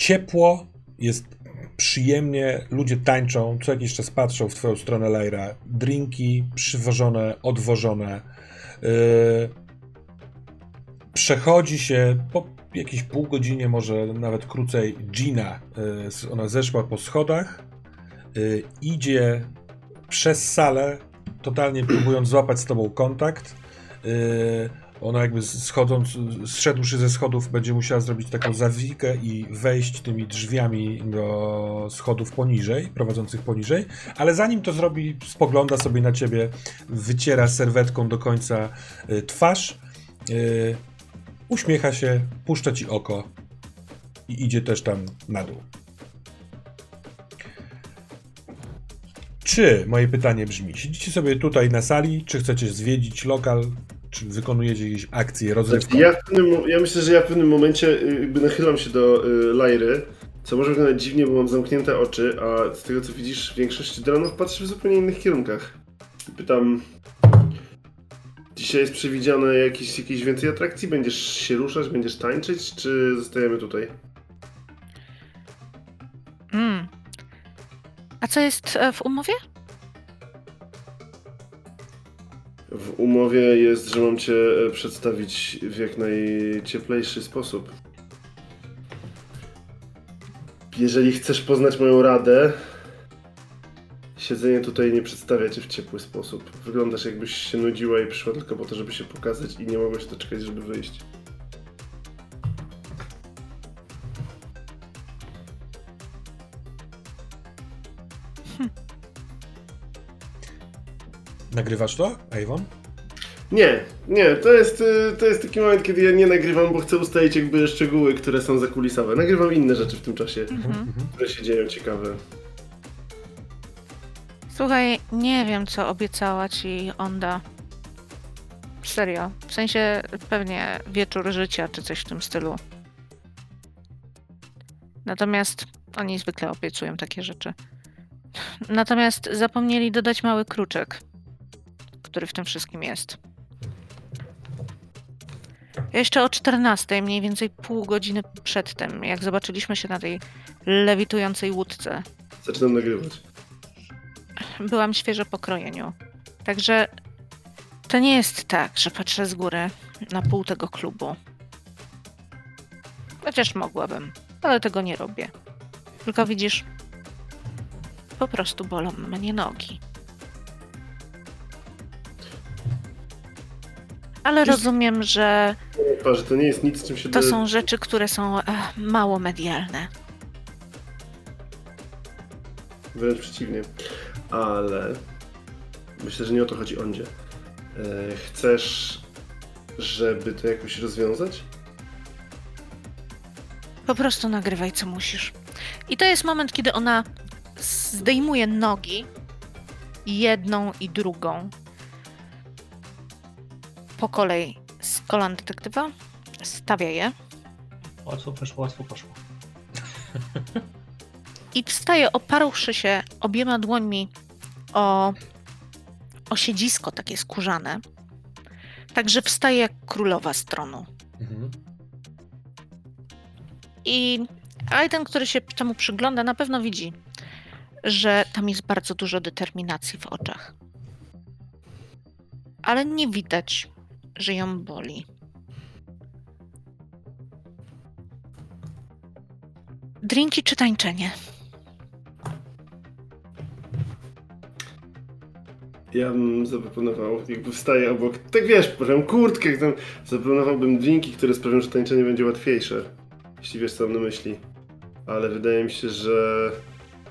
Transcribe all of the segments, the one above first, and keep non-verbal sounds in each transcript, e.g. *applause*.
ciepło, jest przyjemnie, ludzie tańczą, co jakiś czas patrzą w twoją stronę, Lejra. Drinki przywożone, odwożone. Yy, przechodzi się po jakiejś pół godzinie, może nawet krócej, Gina. Yy, ona zeszła po schodach, yy, idzie przez salę, totalnie próbując złapać z tobą kontakt. Yy, ona jakby schodząc, zszedłszy ze schodów, będzie musiała zrobić taką zawikę i wejść tymi drzwiami do schodów poniżej, prowadzących poniżej, ale zanim to zrobi, spogląda sobie na ciebie, wyciera serwetką do końca y, twarz, y, uśmiecha się, puszcza ci oko i idzie też tam na dół. Czy, moje pytanie brzmi, siedzicie sobie tutaj na sali, czy chcecie zwiedzić lokal, czy wykonujecie jakieś akcje rozrywkowe? Ja, w pewnym, ja myślę, że ja w pewnym momencie y, jakby nachylam się do y, Lajry, co może wyglądać dziwnie, bo mam zamknięte oczy, a z tego co widzisz, większość dronów patrzy w zupełnie innych kierunkach. Pytam, dzisiaj jest przewidziane jakieś, jakieś więcej atrakcji? Będziesz się ruszać, będziesz tańczyć, czy zostajemy tutaj? Mm. A co jest e, w umowie? W umowie jest, że mam cię e, przedstawić w jak najcieplejszy sposób. Jeżeli chcesz poznać moją radę, siedzenie tutaj nie przedstawia cię w ciepły sposób. Wyglądasz jakbyś się nudziła i przyszła tylko po to, żeby się pokazać i nie mogła się doczekać, żeby wyjść. Nagrywasz to, Avon? Nie, nie, to jest, y, to jest taki moment, kiedy ja nie nagrywam, bo chcę ustalić jakby szczegóły, które są zakulisowe. Nagrywam inne rzeczy w tym czasie, Mhm. które się dzieją ciekawe. Słuchaj, nie wiem, co obiecała ci Onda. Serio. W sensie pewnie wieczór życia, czy coś w tym stylu. Natomiast oni zwykle obiecują takie rzeczy. Natomiast zapomnieli dodać mały kruczek, który w tym wszystkim jest. Jeszcze o 14, mniej więcej pół godziny przedtem, jak zobaczyliśmy się na tej lewitującej łódce, Zaczynam nagrywać. byłam świeżo po krojeniu. Także to nie jest tak, że patrzę z góry na pół tego klubu. Chociaż mogłabym, ale tego nie robię. Tylko widzisz, po prostu bolą mnie nogi. Ale rozumiem, że Twarzy, to nie jest nic, czym się to są rzeczy, które są e, mało medialne. Wręcz przeciwnie. Ale myślę, że nie o to chodzi Ondzie. E, chcesz, żeby to jakoś rozwiązać? Po prostu nagrywaj, co musisz. I to jest moment, kiedy ona zdejmuje nogi, jedną i drugą, po kolei z kolan detektywa, stawia je Łatwo poszło, łatwo poszło. *laughs* i wstaje, oparłszy się obiema dłońmi o, o siedzisko takie skórzane. Także wstaje jak królowa z tronu. Mhm. I Aiden, który się temu przygląda, na pewno widzi, że tam jest bardzo dużo determinacji w oczach. Ale nie widać, że ją boli. Drinki czy tańczenie? Ja bym zaproponował, jakby wstaję obok, tak wiesz, pożem kurtkę, tam zaproponowałbym drinki, które sprawią, że tańczenie będzie łatwiejsze. Jeśli wiesz, co mam na myśli. Ale wydaje mi się, że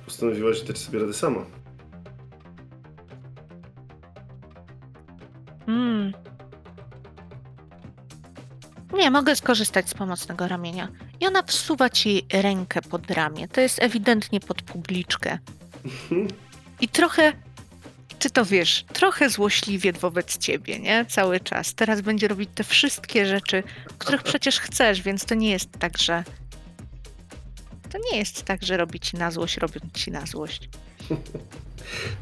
postanowiłaś dać sobie radę sama. Mm. Nie, mogę skorzystać z pomocnego ramienia. I ona wsuwa ci rękę pod ramię. To jest ewidentnie pod publiczkę. I trochę, czy to wiesz, trochę złośliwie wobec ciebie, nie? Cały czas. Teraz będzie robić te wszystkie rzeczy, których przecież chcesz, więc to nie jest tak, że. To nie jest tak, że robi ci na złość, robią ci na złość.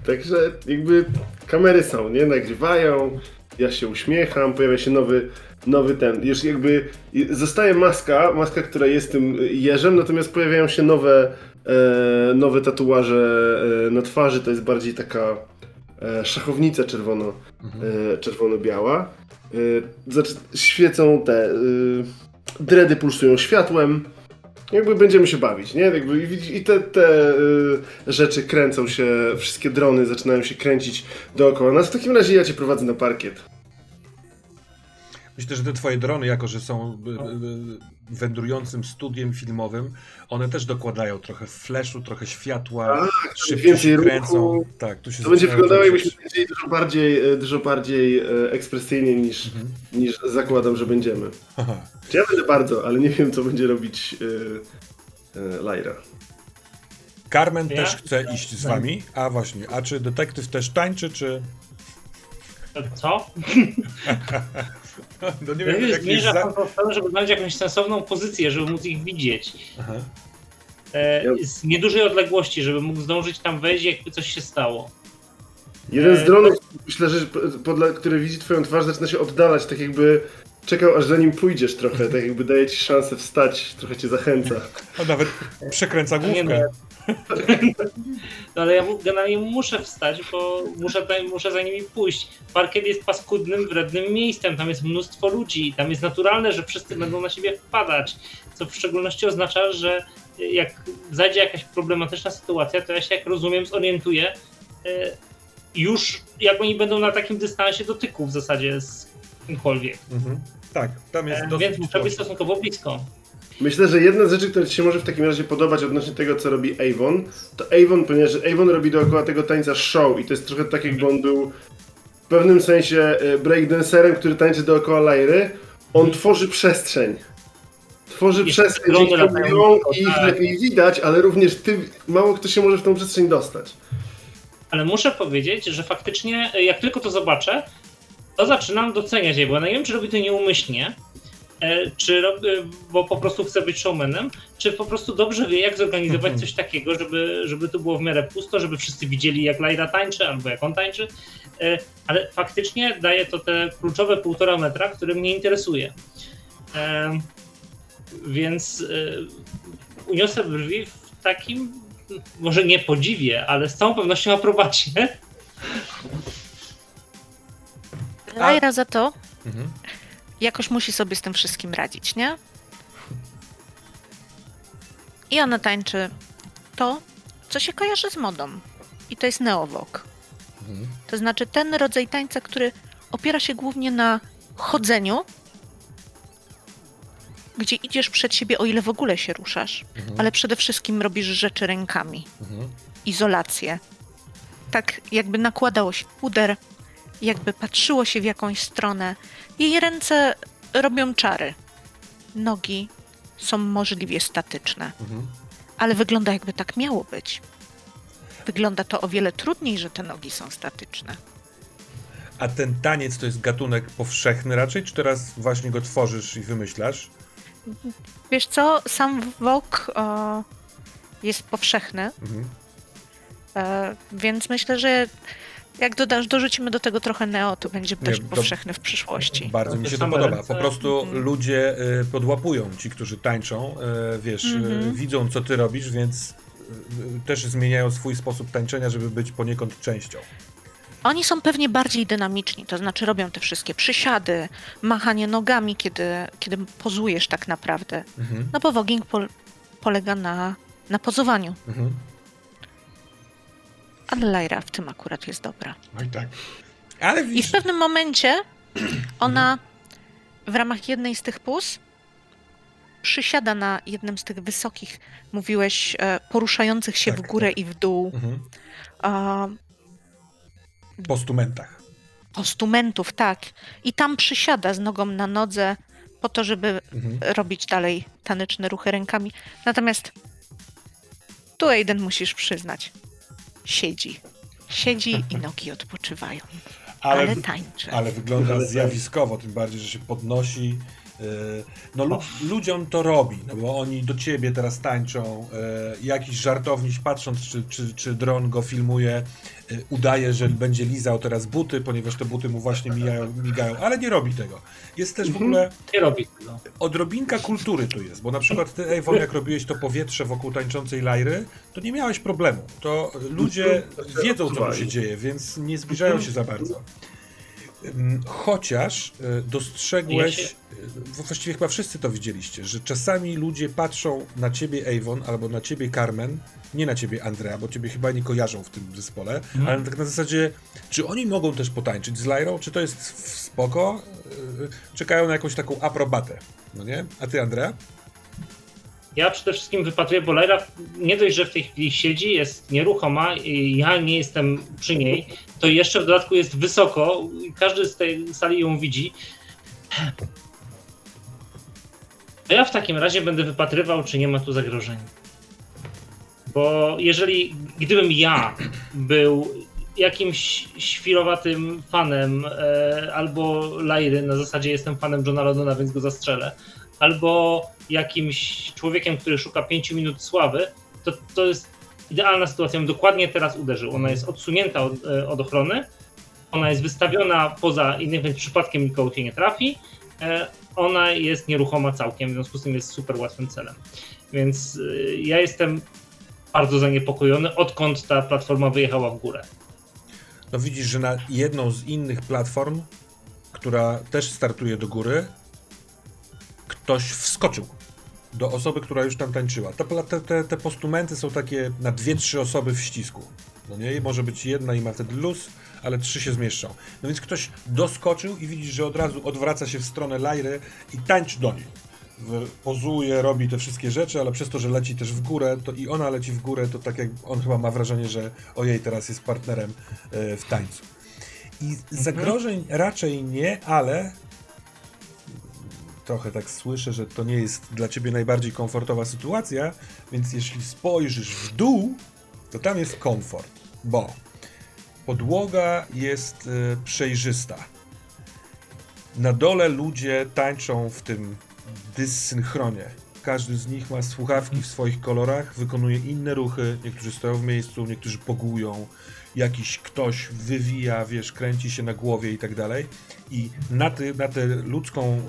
Także jakby kamery są, nie? Nagrywają, Ja się uśmiecham, pojawia się nowy, nowy ten. Już jakby zostaje maska, maska, która jest tym jeżem, natomiast pojawiają się nowe, e, nowe tatuaże e, na twarzy. To jest bardziej taka e, szachownica czerwono, e, czerwono-biała. E, znaczy, świecą te. E, dredy pulsują światłem. Jakby będziemy się bawić, nie? Jakby, i- te, te rzeczy kręcą się, wszystkie drony zaczynają się kręcić dookoła nas. W takim razie ja cię prowadzę na parkiet. Myślę, że te twoje drony, jako że są y, y, wędrującym studiem filmowym, one też dokładają trochę flashu, trochę światła, Tak, szybciej więcej się ruchu. kręcą. Tak, tu się To będzie wyglądało jakbyśmy powiedzieli dużo bardziej, e, dużo bardziej e, ekspresyjnie niż, Mhm. niż zakładam, że będziemy. Aha. Ja będę bardzo, ale nie wiem co będzie robić e, e, Lyra. Carmen Ja? też chce iść z wami. A właśnie, a czy detektyw też tańczy, czy... Co? *laughs* *laughs* No nie wiem, jak Zmierza za... tego, żeby znaleźć jakąś sensowną pozycję, żeby móc ich widzieć. Aha. E, Z niedużej odległości, żeby mógł zdążyć tam wejść, jakby coś się stało. Jeden z E, dronów, myślę, że podle, który widzi twoją twarz, zaczyna się oddalać, tak jakby czekał, aż za nim pójdziesz trochę, tak jakby daje ci szansę wstać, trochę cię zachęca. *laughs* O, nawet przekręca Nie, główkę. *laughs* No ale ja generalnie muszę wstać, bo muszę, muszę za nimi pójść. Parkiet jest paskudnym, wrednym miejscem, tam jest mnóstwo ludzi, tam jest naturalne, że wszyscy będą na siebie wpadać, co w szczególności oznacza, że jak zajdzie jakaś problematyczna sytuacja, to ja się, jak rozumiem, zorientuję e, już, jak oni będą na takim dystansie dotyku w zasadzie z kimkolwiek. Mhm. Tak, tam jest E, dosyć Więc muszę być stosunkowo blisko. Myślę, że jedna z rzeczy, która ci się może w takim razie podobać odnośnie tego, co robi Avon, to Avon, ponieważ Avon robi dookoła tego tańca show i to jest trochę tak, jakby on był w pewnym sensie e, breakdancerem, który tańczy dookoła Lyry. On tworzy przestrzeń. Tworzy Jeszcze przestrzeń, i ich lepiej widać, ale również ty, mało kto się może w tą przestrzeń dostać. ale muszę powiedzieć, że faktycznie e, jak tylko to zobaczę, to zaczynam doceniać je, bo ja nie wiem, czy robi to nieumyślnie, czy robi, bo po prostu chce być showmanem, czy po prostu dobrze wie, jak zorganizować coś takiego, żeby, żeby to było w miarę pusto, żeby wszyscy widzieli, jak Lyra tańczy, albo jak on tańczy, E, ale faktycznie daje to te kluczowe półtora metra, które mnie interesuje. E, Więc e, uniosę brwi w takim, może nie podziwie, ale z całą pewnością aprobacie. A- Lyra za to Mhm. Jakoś musi sobie z tym wszystkim radzić, nie? I ona tańczy to, co się kojarzy z modą. I to jest neowok. Mhm. To znaczy ten rodzaj tańca, który opiera się głównie na chodzeniu, gdzie idziesz przed siebie, o ile w ogóle się ruszasz, Mhm. ale przede wszystkim robisz rzeczy rękami. Mhm. Izolację. Tak jakby nakładało się puder, jakby patrzyło się w jakąś stronę. Jej ręce robią czary. Nogi są możliwie statyczne, Mhm. ale wygląda jakby tak miało być. Wygląda to o wiele trudniej, że te nogi są statyczne. A ten taniec to jest gatunek powszechny raczej, czy teraz właśnie go tworzysz i wymyślasz? Wiesz co, sam wok e, jest powszechny, Mhm. e, więc myślę, że jak dodasz, dorzucimy do tego trochę neo, to będzie Nie, też powszechny w przyszłości. Bardzo To mi się to podoba. Po prostu Mhm. ludzie y, podłapują ci, którzy tańczą, y, wiesz, Mhm. widzą co ty robisz, więc też zmieniają swój sposób tańczenia, żeby być poniekąd częścią. Oni są pewnie bardziej dynamiczni, to znaczy robią te wszystkie przysiady, machanie nogami, kiedy, kiedy pozujesz tak naprawdę. Mhm. No bo voguing pol- polega na, na pozowaniu, Mhm. Ale w tym akurat jest dobra. Oj tak. Ale I w pewnym momencie ona w ramach jednej z tych pus przysiada na jednym z tych wysokich, mówiłeś, e, poruszających się Tak, w górę i w dół mhm. a, postumentach. postumentów, tak. I tam przysiada z nogą na nodze po to, żeby Mhm. robić dalej taneczne ruchy rękami. Natomiast tu Aiden musisz przyznać, siedzi. Siedzi i nogi odpoczywają, ale, Ale, tańczy. ale wygląda zjawiskowo, tym bardziej, że się podnosi No lu ludziom to robi, no bo oni do ciebie teraz tańczą, jakiś żartowniś patrząc, czy, czy, czy dron go filmuje, udaje, że będzie lizał teraz buty, ponieważ te buty mu właśnie mijają, migają, ale nie robi tego. Jest też w Mhm. ogóle Nie robi tego. odrobinka kultury tu jest, bo na przykład ty, Ewon, jak robiłeś to powietrze wokół tańczącej Lajry, to nie miałeś problemu. To ludzie wiedzą, co tu się dzieje, więc nie zbliżają się za bardzo. Chociaż y, dostrzegłeś, y, właściwie chyba wszyscy to widzieliście, że czasami ludzie patrzą na ciebie, Avon, albo na ciebie, Carmen, nie na ciebie, Andrea, bo ciebie chyba nie kojarzą w tym zespole, ale tak na zasadzie, czy oni mogą też potańczyć z Lajrą, czy to jest spoko, y, czekają na jakąś taką aprobatę, no nie? A ty, Andrea? Ja przede wszystkim wypatruję, bo Lyra nie dość, że w tej chwili siedzi, jest nieruchoma i ja nie jestem przy niej, to jeszcze w dodatku jest wysoko i każdy z tej sali ją widzi. To ja w takim razie będę wypatrywał, czy nie ma tu zagrożenia. Bo jeżeli, gdybym ja był jakimś świrowatym fanem e, albo Lairy, na zasadzie jestem fanem Johna Londona, więc go zastrzelę, albo jakimś człowiekiem, który szuka 5 minut sławy, to, to jest idealna sytuacja. Bym dokładnie teraz uderzył. Ona jest odsunięta od, e, od ochrony, ona jest wystawiona poza innym, więc przypadkiem nikogo się nie trafi. E, Ona jest nieruchoma całkiem, w związku z tym jest super łatwym celem. Więc e, ja jestem bardzo zaniepokojony, odkąd ta platforma wyjechała w górę. No widzisz, że na jedną z innych platform, która też startuje do góry, ktoś wskoczył do osoby, która już tam tańczyła. Te, te, te, te postumenty są takie na dwie, trzy osoby w ścisku. No nie, może być jedna i ma wtedy luz, ale trzy się zmieszczą. No więc ktoś doskoczył i widzisz, że od razu odwraca się w stronę Lajry i tańczy do niej. Pozuje, robi te wszystkie rzeczy, ale przez to, że leci też w górę, to i ona leci w górę, to tak jak on chyba ma wrażenie, że ojej, teraz jest partnerem e, w tańcu. I zagrożeń raczej nie, ale trochę tak słyszę, że to nie jest dla ciebie najbardziej komfortowa sytuacja, więc jeśli spojrzysz w dół, to tam jest komfort, bo podłoga jest e, przejrzysta. Na dole ludzie tańczą w tym dyssynchronie. Każdy z nich ma słuchawki w swoich kolorach, wykonuje inne ruchy. Niektórzy stoją w miejscu, niektórzy pogują. Jakiś ktoś wywija, wiesz, kręci się na głowie i tak dalej. I na, ty, na tę ludzką,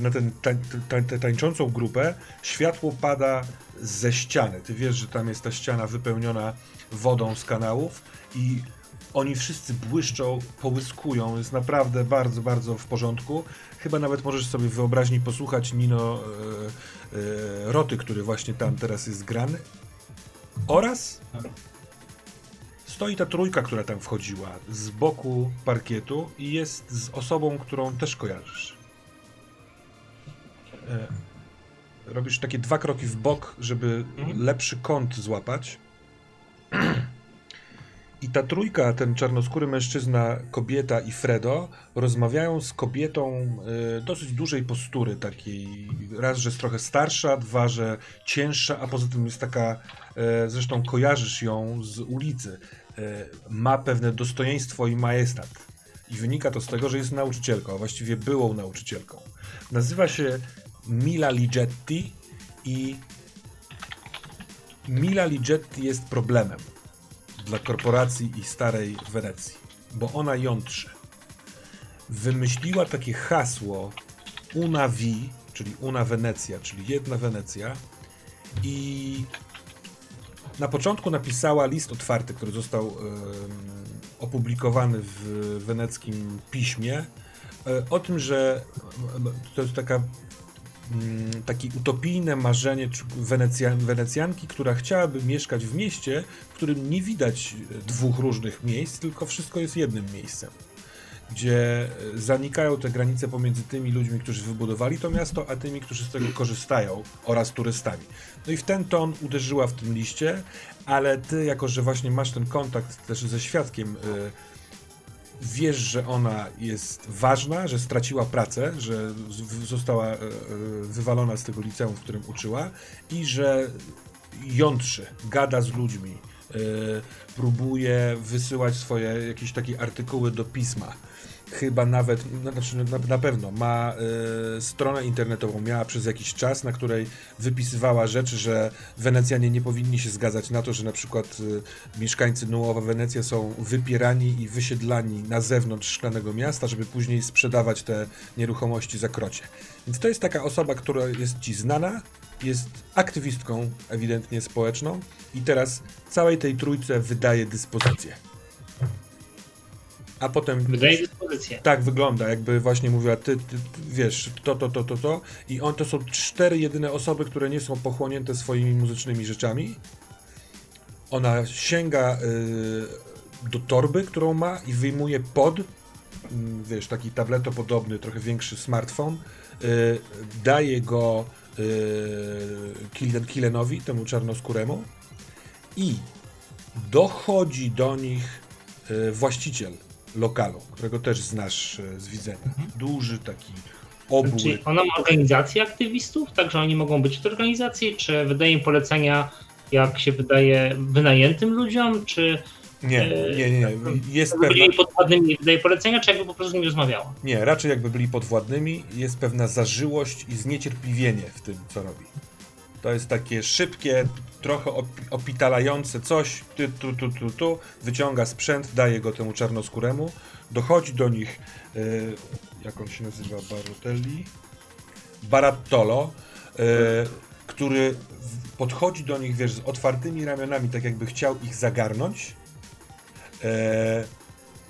na, ten, tań, tań, tę tańczącą grupę światło pada ze ściany. Ty wiesz, że tam jest ta ściana wypełniona wodą z kanałów i oni wszyscy błyszczą, połyskują. Jest naprawdę bardzo, bardzo w porządku. Chyba nawet możesz sobie wyobraźni posłuchać Nino e, e, Roty, który właśnie tam teraz jest grany. Oraz stoi ta trójka, która tam wchodziła z boku parkietu i jest z osobą, którą też kojarzysz. E, robisz takie dwa kroki w bok, żeby Mhm. lepszy kąt złapać. I ta trójka, ten czarnoskóry mężczyzna, kobieta i Fredo, rozmawiają z kobietą e, dosyć dużej postury, takiej raz, że jest trochę starsza, dwa, że cięższa, a poza tym jest taka, e, zresztą kojarzysz ją z ulicy, ma pewne dostojeństwo i majestat. I wynika to z tego, że jest nauczycielką, a właściwie byłą nauczycielką. Nazywa się Mila Ligetti i Mila Ligetti jest problemem dla korporacji i starej Wenecji, bo ona jątrzy. Wymyśliła takie hasło Una Vi, czyli Una Wenecja, czyli jedna Wenecja i na początku napisała list otwarty, który został opublikowany w weneckim piśmie e, o tym, że to jest taka mm, takie utopijne marzenie Wenecjan, Wenecjanki, która chciałaby mieszkać w mieście, w którym nie widać dwóch różnych miejsc, tylko wszystko jest jednym miejscem. Gdzie e, zanikają te granice pomiędzy tymi ludźmi, którzy wybudowali to miasto, a tymi, którzy z tego korzystają, oraz turystami. No i w ten ton uderzyła w tym liście, ale ty, jako że właśnie masz ten kontakt też ze świadkiem, e, wiesz, że ona jest ważna, że straciła pracę, że została e, wywalona z tego liceum, w którym uczyła i że jątrzy, gada z ludźmi, próbuje wysyłać swoje jakieś takie artykuły do pisma. Chyba nawet, no, znaczy na, na pewno ma y, stronę internetową, miała przez jakiś czas, na której wypisywała rzeczy, że Wenecjanie nie powinni się zgadzać na to, że na przykład y, mieszkańcy Nuowa Wenecja są wypierani i wysiedlani na zewnątrz szklanego miasta, żeby później sprzedawać te nieruchomości za krocie. Więc to jest taka osoba, która jest ci znana, jest aktywistką ewidentnie społeczną i teraz całej tej trójce wydaje dyspozycję. A potem. Wydaje dyspozycję. Tak wygląda, jakby właśnie mówiła, ty, ty, ty wiesz, to, to, to, to, to. I on to są cztery jedyne osoby, które nie są pochłonięte swoimi muzycznymi rzeczami. Ona sięga y, do torby, którą ma i wyjmuje pod, y, wiesz, taki tabletopodobny, trochę większy smartfon. Y, daje go y, Killenowi, temu czarnoskóremu. I dochodzi do nich y, właściciel lokalu, którego też znasz e, z widzenia. Duży taki obły. Czyli ona ma organizację aktywistów, także oni mogą być w tej organizacji, czy wydaje im polecenia, jak się wydaje, wynajętym ludziom, czy nie, e, nie, nie, nie. Jest pewna... byli podwładnymi wydaje polecenia, czy jakby po prostu nimi rozmawiała? Nie, raczej jakby byli podwładnymi. Jest pewna zażyłość i zniecierpliwienie w tym, co robi. To jest takie szybkie, trochę opitalające coś, tu, tu, tu, tu, tu, wyciąga sprzęt, daje go temu czarnoskóremu, dochodzi do nich, yy, jak on się nazywa, Barotelli? Barattolo, yy, który podchodzi do nich, wiesz, z otwartymi ramionami, tak jakby chciał ich zagarnąć. Yy,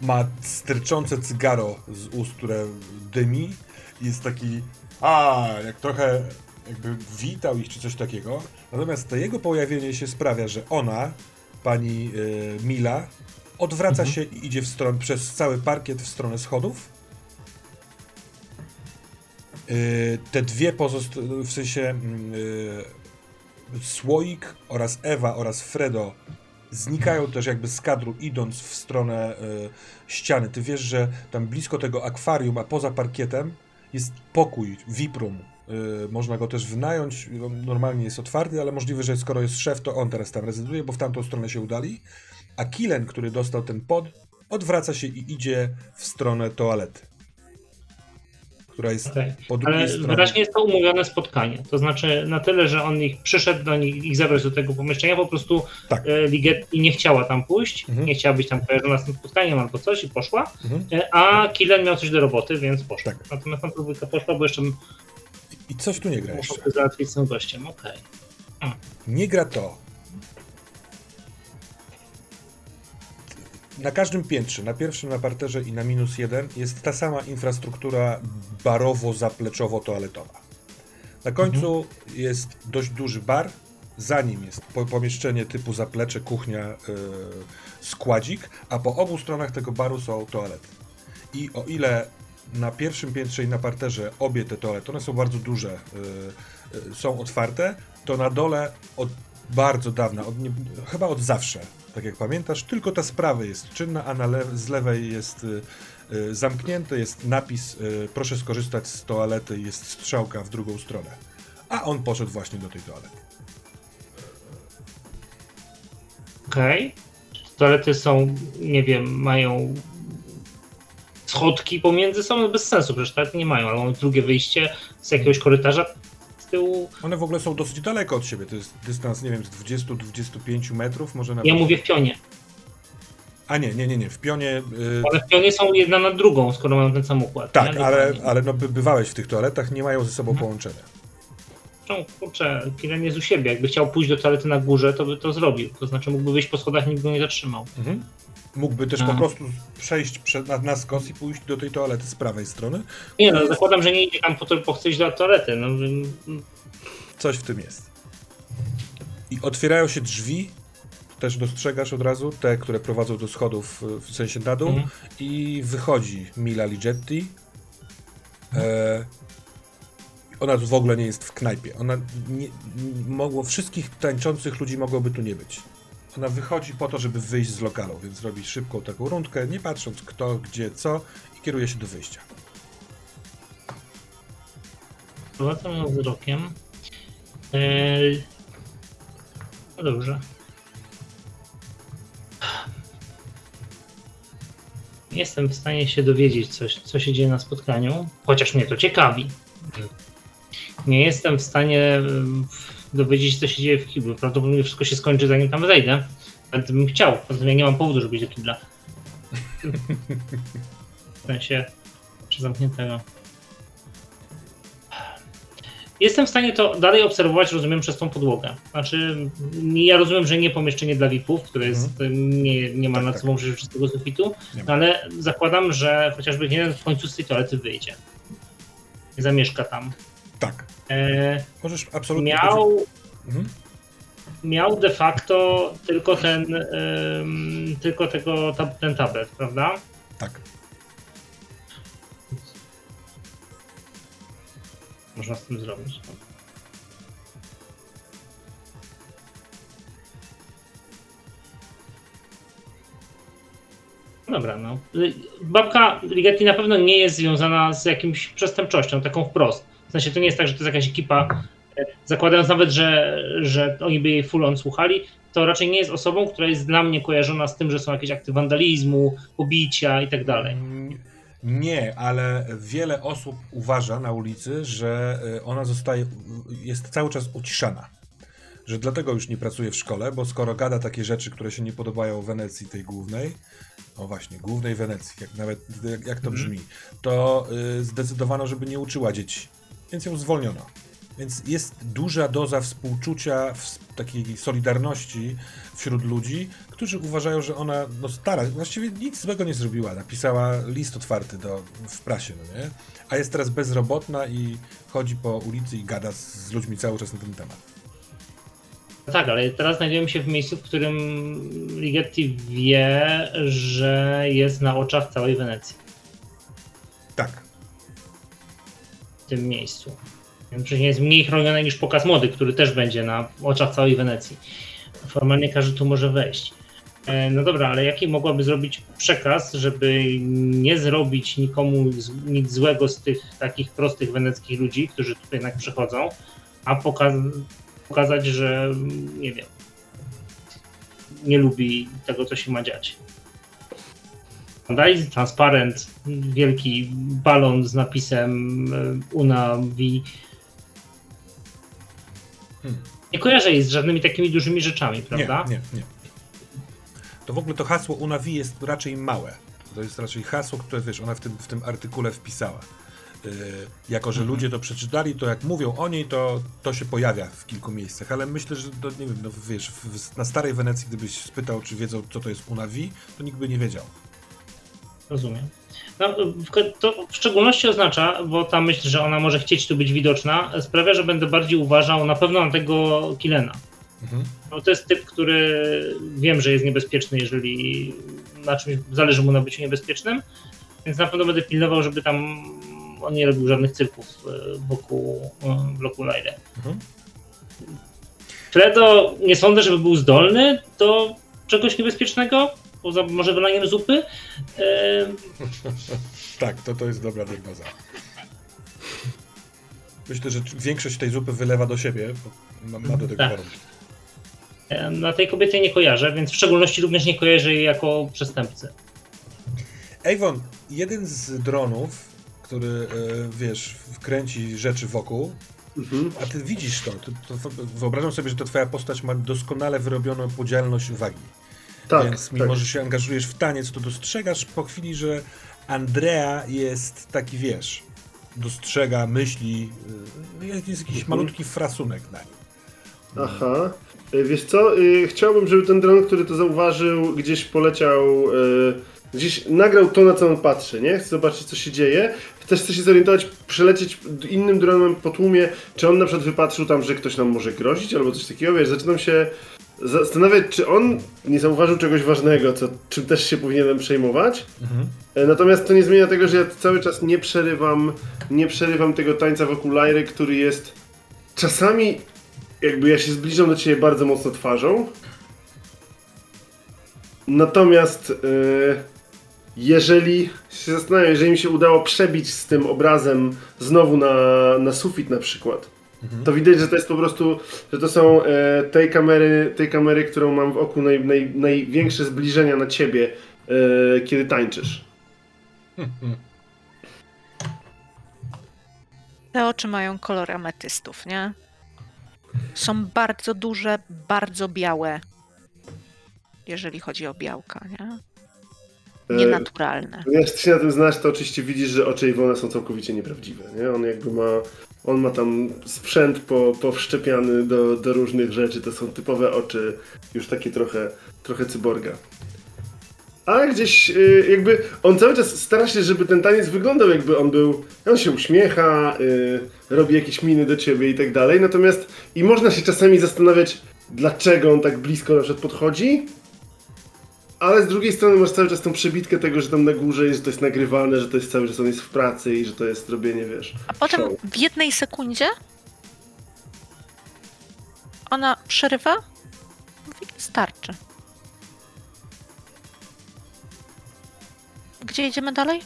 ma sterczące cygaro z ust, które dymi. Jest taki, a, jak trochę jakby witał ich czy coś takiego. Natomiast to jego pojawienie się sprawia, że ona, pani y, Mila, odwraca mhm. się i idzie w stronę, przez cały parkiet w stronę schodów. Y, te dwie pozostałe, w sensie y, Słoik oraz Ewa oraz Fredo znikają też jakby z kadru idąc w stronę ściany. Ty wiesz, że tam blisko tego akwarium, a poza parkietem jest pokój, VIP-room, Y, można go też wynająć. Normalnie jest otwarty, ale możliwe, że skoro jest szef, to on teraz tam rezyduje, bo w tamtą stronę się udali. A Kilen, który dostał ten pod, odwraca się i idzie w stronę toalety. Która jest okay. po drugiej ale stronie. Wyraźnie jest to umówione spotkanie. To znaczy na tyle, że on ich przyszedł do nich, ich zabrać do tego pomieszczenia, po prostu tak. E, Ligetti nie chciała tam pójść, mhm. nie chciała być tam kojarzona z tym spotkaniem albo coś i poszła, mhm. E, a Kilen miał coś do roboty, więc poszła. Tak. Natomiast tam dwójka poszła, bo jeszcze i coś tu nie gra jeszcze. Muszę załatwić z tym gościem, okej. Okay. Nie gra to. Na każdym piętrze, na pierwszym, na parterze i na minus jeden jest ta sama infrastruktura barowo-zapleczowo-toaletowa. Na końcu mhm. jest dość duży bar, za nim jest pomieszczenie typu zaplecze, kuchnia, yy, składzik, a po obu stronach tego baru są toalety. I o ile na pierwszym piętrze i na parterze obie te toalety, one są bardzo duże, yy, są otwarte, to na dole od bardzo dawna, od nie, chyba od zawsze, tak jak pamiętasz, tylko ta sprawa jest czynna, a le z lewej jest yy, zamknięte, jest napis proszę skorzystać z toalety, jest strzałka w drugą stronę. A on poszedł właśnie do tej toalety. Okej. Okay. Toalety są, nie wiem, mają schodki pomiędzy są bez sensu, przecież tak nie mają, ale mamy drugie wyjście z jakiegoś korytarza z tyłu. One w ogóle są dosyć daleko od siebie, to jest dystans, nie wiem, z 20-25 metrów, może nawet. Ja mówię w pionie. A nie, nie, nie, nie, w pionie... Yy... One w pionie są jedna na drugą, skoro mają ten sam układ. Tak, ale, ale no, bywałeś w tych toaletach, nie mają ze sobą mhm. połączenia. No, kurczę, Kiren jest u siebie. Jakby chciał pójść do toalety na górze, to by to zrobił. To znaczy mógłby wyjść po schodach, nikt go nie zatrzymał. Mhm. Mógłby też po prostu przejść przed, na, na skos i pójść do tej toalety z prawej strony. Nie no, zakładam, że nie idzie tam po to, bo chce iść do toalety. No. Coś w tym jest. I otwierają się drzwi, też dostrzegasz od razu, te, które prowadzą do schodów w sensie na dół mhm. i wychodzi Mila Ligetti. E, ona w ogóle nie jest w knajpie. Ona nie, mogło, wszystkich tańczących ludzi mogłoby tu nie być. Ona wychodzi po to, żeby wyjść z lokalu, więc robi szybką taką rundkę, nie patrząc kto, gdzie, co i kieruje się do wyjścia. Prowadzam ją wzrokiem. Eee... No dobrze. jestem w stanie się dowiedzieć, coś, co się dzieje na spotkaniu, chociaż mnie to ciekawi. Nie jestem w stanie dowiedzieć co się dzieje w kiblu. Prawdopodobnie wszystko się skończy, zanim tam wejdę. Nawet bym chciał, poza tym ja nie mam powodu, żeby iść do kibla. W sensie, czy zamkniętego. Jestem w stanie to dalej obserwować, rozumiem, przez tą podłogę. Znaczy, ja rozumiem, że nie pomieszczenie dla VIP-ów, które jest, nie, nie ma Tak, nad tak. sobą przejrzystego sufitu, no ale zakładam, że chociażby jeden w końcu z tej toalety wyjdzie. Zamieszka tam. Tak. E, Możesz absolutnie... miał, Mhm. miał de facto tylko ten, tylko tego, ten tablet, prawda? Tak. Można z tym zrobić. Dobra, no. Babka Rigetti na pewno nie jest związana z jakimś przestępczością, taką wprost. W sensie to nie jest tak, że to jest jakaś ekipa, e, zakładając nawet, że, że oni by jej full on słuchali, to raczej nie jest osobą, która jest dla mnie kojarzona z tym, że są jakieś akty wandalizmu, pobicia i tak dalej. Nie, ale wiele osób uważa na ulicy, że y, ona zostaje, jest cały czas uciszana. Że dlatego już nie pracuje w szkole, bo skoro gada takie rzeczy, które się nie podobają Wenecji tej głównej, o właśnie, głównej Wenecji, jak nawet jak, to brzmi, to y, zdecydowano, żeby nie uczyła dzieci. Więc ją zwolniono. Więc jest duża doza współczucia, takiej solidarności wśród ludzi, którzy uważają, że ona, no stara, właściwie nic złego nie zrobiła. Napisała list otwarty do, w prasie, no nie? A jest teraz bezrobotna i chodzi po ulicy i gada z, z ludźmi cały czas na ten temat. No Tak, ale teraz znajdujemy się w miejscu, w którym Ligeti wie, że jest na oczach całej Wenecji. Tak. Tym miejscu. Przecież jest mniej chronione niż pokaz mody, który też będzie na oczach całej Wenecji. Formalnie każdy tu może wejść. E, No dobra, ale jaki mogłaby zrobić przekaz, żeby nie zrobić nikomu nic złego z tych takich prostych weneckich ludzi, którzy tu jednak przychodzą, a poka- pokazać, że nie wiem, nie lubi tego, co się ma dziać. Daj transparent, wielki balon z napisem e, Una Vi. Hmm. Nie kojarzę jej z żadnymi takimi dużymi rzeczami, prawda? Nie, nie, nie. To w ogóle to hasło Unavi jest raczej małe. To jest raczej hasło, które wiesz, ona w tym, w tym artykule wpisała. Yy, jako, że ludzie to przeczytali, to jak mówią o niej, to, to się pojawia w kilku miejscach, ale myślę, że to nie wiem, no wiesz, w, na starej Wenecji, gdybyś spytał, czy wiedzą, co to jest Unavi, to nikt by nie wiedział. Rozumiem. No, to w szczególności oznacza, bo ta myśl, że ona może chcieć tu być widoczna, sprawia, że będę bardziej uważał na pewno na tego Kilena. Mhm. No, to jest typ, który wiem, że jest niebezpieczny, jeżeli na czymś zależy mu na byciu niebezpiecznym, więc na pewno będę pilnował, żeby tam on nie robił żadnych cyrków e, wokół e, bloku Lyle. Mhm. Fredo nie sądzę, żeby był zdolny do czegoś niebezpiecznego, poza może wylaniem zupy. E, Tak, to, to jest dobra diagnoza. Myślę, że większość tej zupy wylewa do siebie, bo ma, ma do tego Tak. warunki. Na tej kobiety nie kojarzę, więc w szczególności również nie kojarzę jej jako przestępcy. Avon, jeden z dronów, który, e, wiesz, wkręci rzeczy wokół, Mhm. a ty widzisz to, to, to wyobrażam sobie, że to twoja postać ma doskonale wyrobioną podzielność uwagi. Tak, Więc mimo, tak. że się angażujesz w taniec, to dostrzegasz po chwili, że Andrea jest taki, wiesz, dostrzega, myśli, y, jest jakiś Mhm. malutki frasunek na nim. Aha. Y, Wiesz co, y, chciałbym, żeby ten dron, który to zauważył, gdzieś poleciał, y, gdzieś nagrał to, na co on patrzy, nie? Chcę zobaczyć, co się dzieje. Też chcę się zorientować, przelecieć innym dronem po tłumie, czy on na przykład wypatrzył tam, że ktoś nam może grozić, albo coś takiego, wiesz, zaczynam się zastanawiać, czy on nie zauważył czegoś ważnego, co, czym też się powinienem przejmować. Mhm. E, Natomiast to nie zmienia tego, że ja cały czas nie przerywam, nie przerywam tego tańca wokół Lajry, który jest czasami, jakby ja się zbliżam do ciebie bardzo mocno twarzą. Natomiast e, jeżeli się zastanawiam, jeżeli mi się udało przebić z tym obrazem znowu na, na sufit na przykład, to widać, że to jest po prostu, że to są e, tej kamery, tej kamery, którą mam w oku naj, naj, największe zbliżenia na ciebie, e, kiedy tańczysz. *laughs* Te oczy mają kolor ametystów, nie? Są bardzo duże, bardzo białe. Jeżeli chodzi o białka, nie? E, Nienaturalne. Jak ty się na tym znasz, to oczywiście widzisz, że oczy Iwona są całkowicie nieprawdziwe. Nie? On jakby ma, on ma tam sprzęt po, powszczepiany do, do różnych rzeczy. To są typowe oczy, już takie trochę, trochę cyborga. Ale gdzieś y, jakby on cały czas stara się, żeby ten taniec wyglądał jakby on był, on się uśmiecha, y, robi jakieś miny do ciebie i tak dalej. Natomiast i można się czasami zastanawiać, dlaczego on tak blisko na przykład podchodzi, ale z drugiej strony masz cały czas tą przebitkę tego, że tam na górze jest, że to jest nagrywane, że to jest cały czas on jest w pracy i że to jest robienie, wiesz. A potem show. w jednej sekundzie ona przerywa, mówi, starczy. Gdzie idziemy dalej?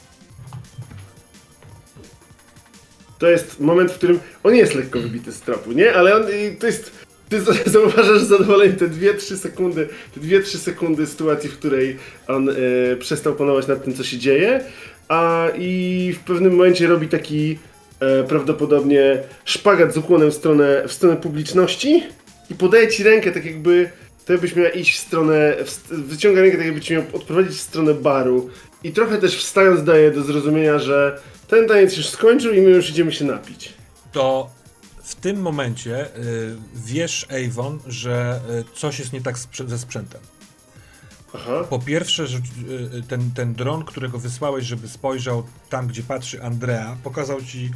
To jest moment, w którym on jest lekko wybity z tropu, nie? Ale on i to jest. Ty *laughs* zauważasz z zadowoleniem te 2-3 sekundy, te 2-3 sekundy sytuacji, w której on e, przestał panować nad tym, co się dzieje, a i w pewnym momencie robi taki e, prawdopodobnie szpagat z ukłonem w stronę, w stronę publiczności i podaje ci rękę, tak jakby to jakbyś miała iść w stronę, w, wyciąga rękę, tak jakby ci miał odprowadzić w stronę baru i trochę też wstając daje do zrozumienia, że ten taniec już skończył i my już idziemy się napić. To w tym momencie y, wiesz, Avon, że y, coś jest nie tak ze sprzętem. Aha. Po pierwsze, y, ten, ten dron, którego wysłałeś, żeby spojrzał tam, gdzie patrzy Andrea, pokazał ci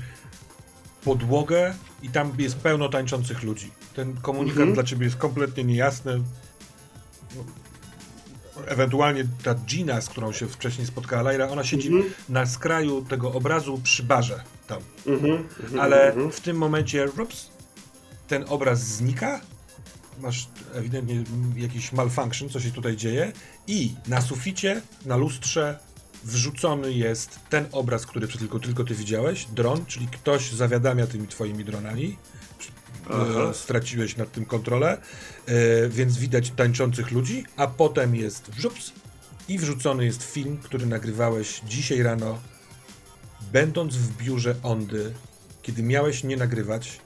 podłogę i tam jest pełno tańczących ludzi. Ten komunikat Mhm. dla ciebie jest kompletnie niejasny. Ewentualnie ta Gina, z którą się wcześniej spotkała Lyra, ona siedzi Mhm. na skraju tego obrazu przy barze tam. Mhm. mhm, Ale mhm. w tym momencie rups, ten obraz znika. Masz ewidentnie jakiś malfunction, co się tutaj dzieje. I na suficie, na lustrze wrzucony jest ten obraz, który tylko, tylko ty widziałeś, dron, czyli ktoś zawiadamia tymi twoimi dronami. Aha. E, straciłeś nad tym kontrolę, e, więc widać tańczących ludzi, a potem jest wrzups i wrzucony jest film, który nagrywałeś dzisiaj rano, będąc w biurze Ondy, kiedy miałeś nie nagrywać.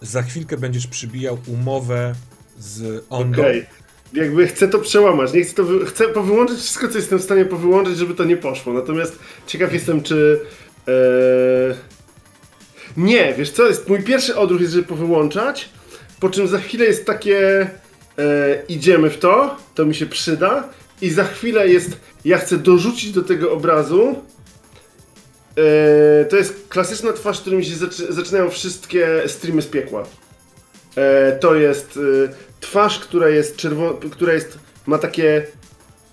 Za chwilkę będziesz przybijał umowę z Ondą. Okej. Jakby chcę to przełamać, nie chcę to wy... chcę powyłączyć wszystko, co jestem w stanie powyłączyć, żeby to nie poszło. Natomiast ciekaw jestem, czy. E... Nie, wiesz co, jest mój pierwszy odruch jest, żeby powyłączać, po czym za chwilę jest takie e... idziemy w to, to mi się przyda i za chwilę jest ja chcę dorzucić do tego obrazu e... to jest klasyczna twarz, którym się zaczy... zaczynają wszystkie streamy z piekła. E, to jest e, twarz, która jest czerwona, która jest, ma takie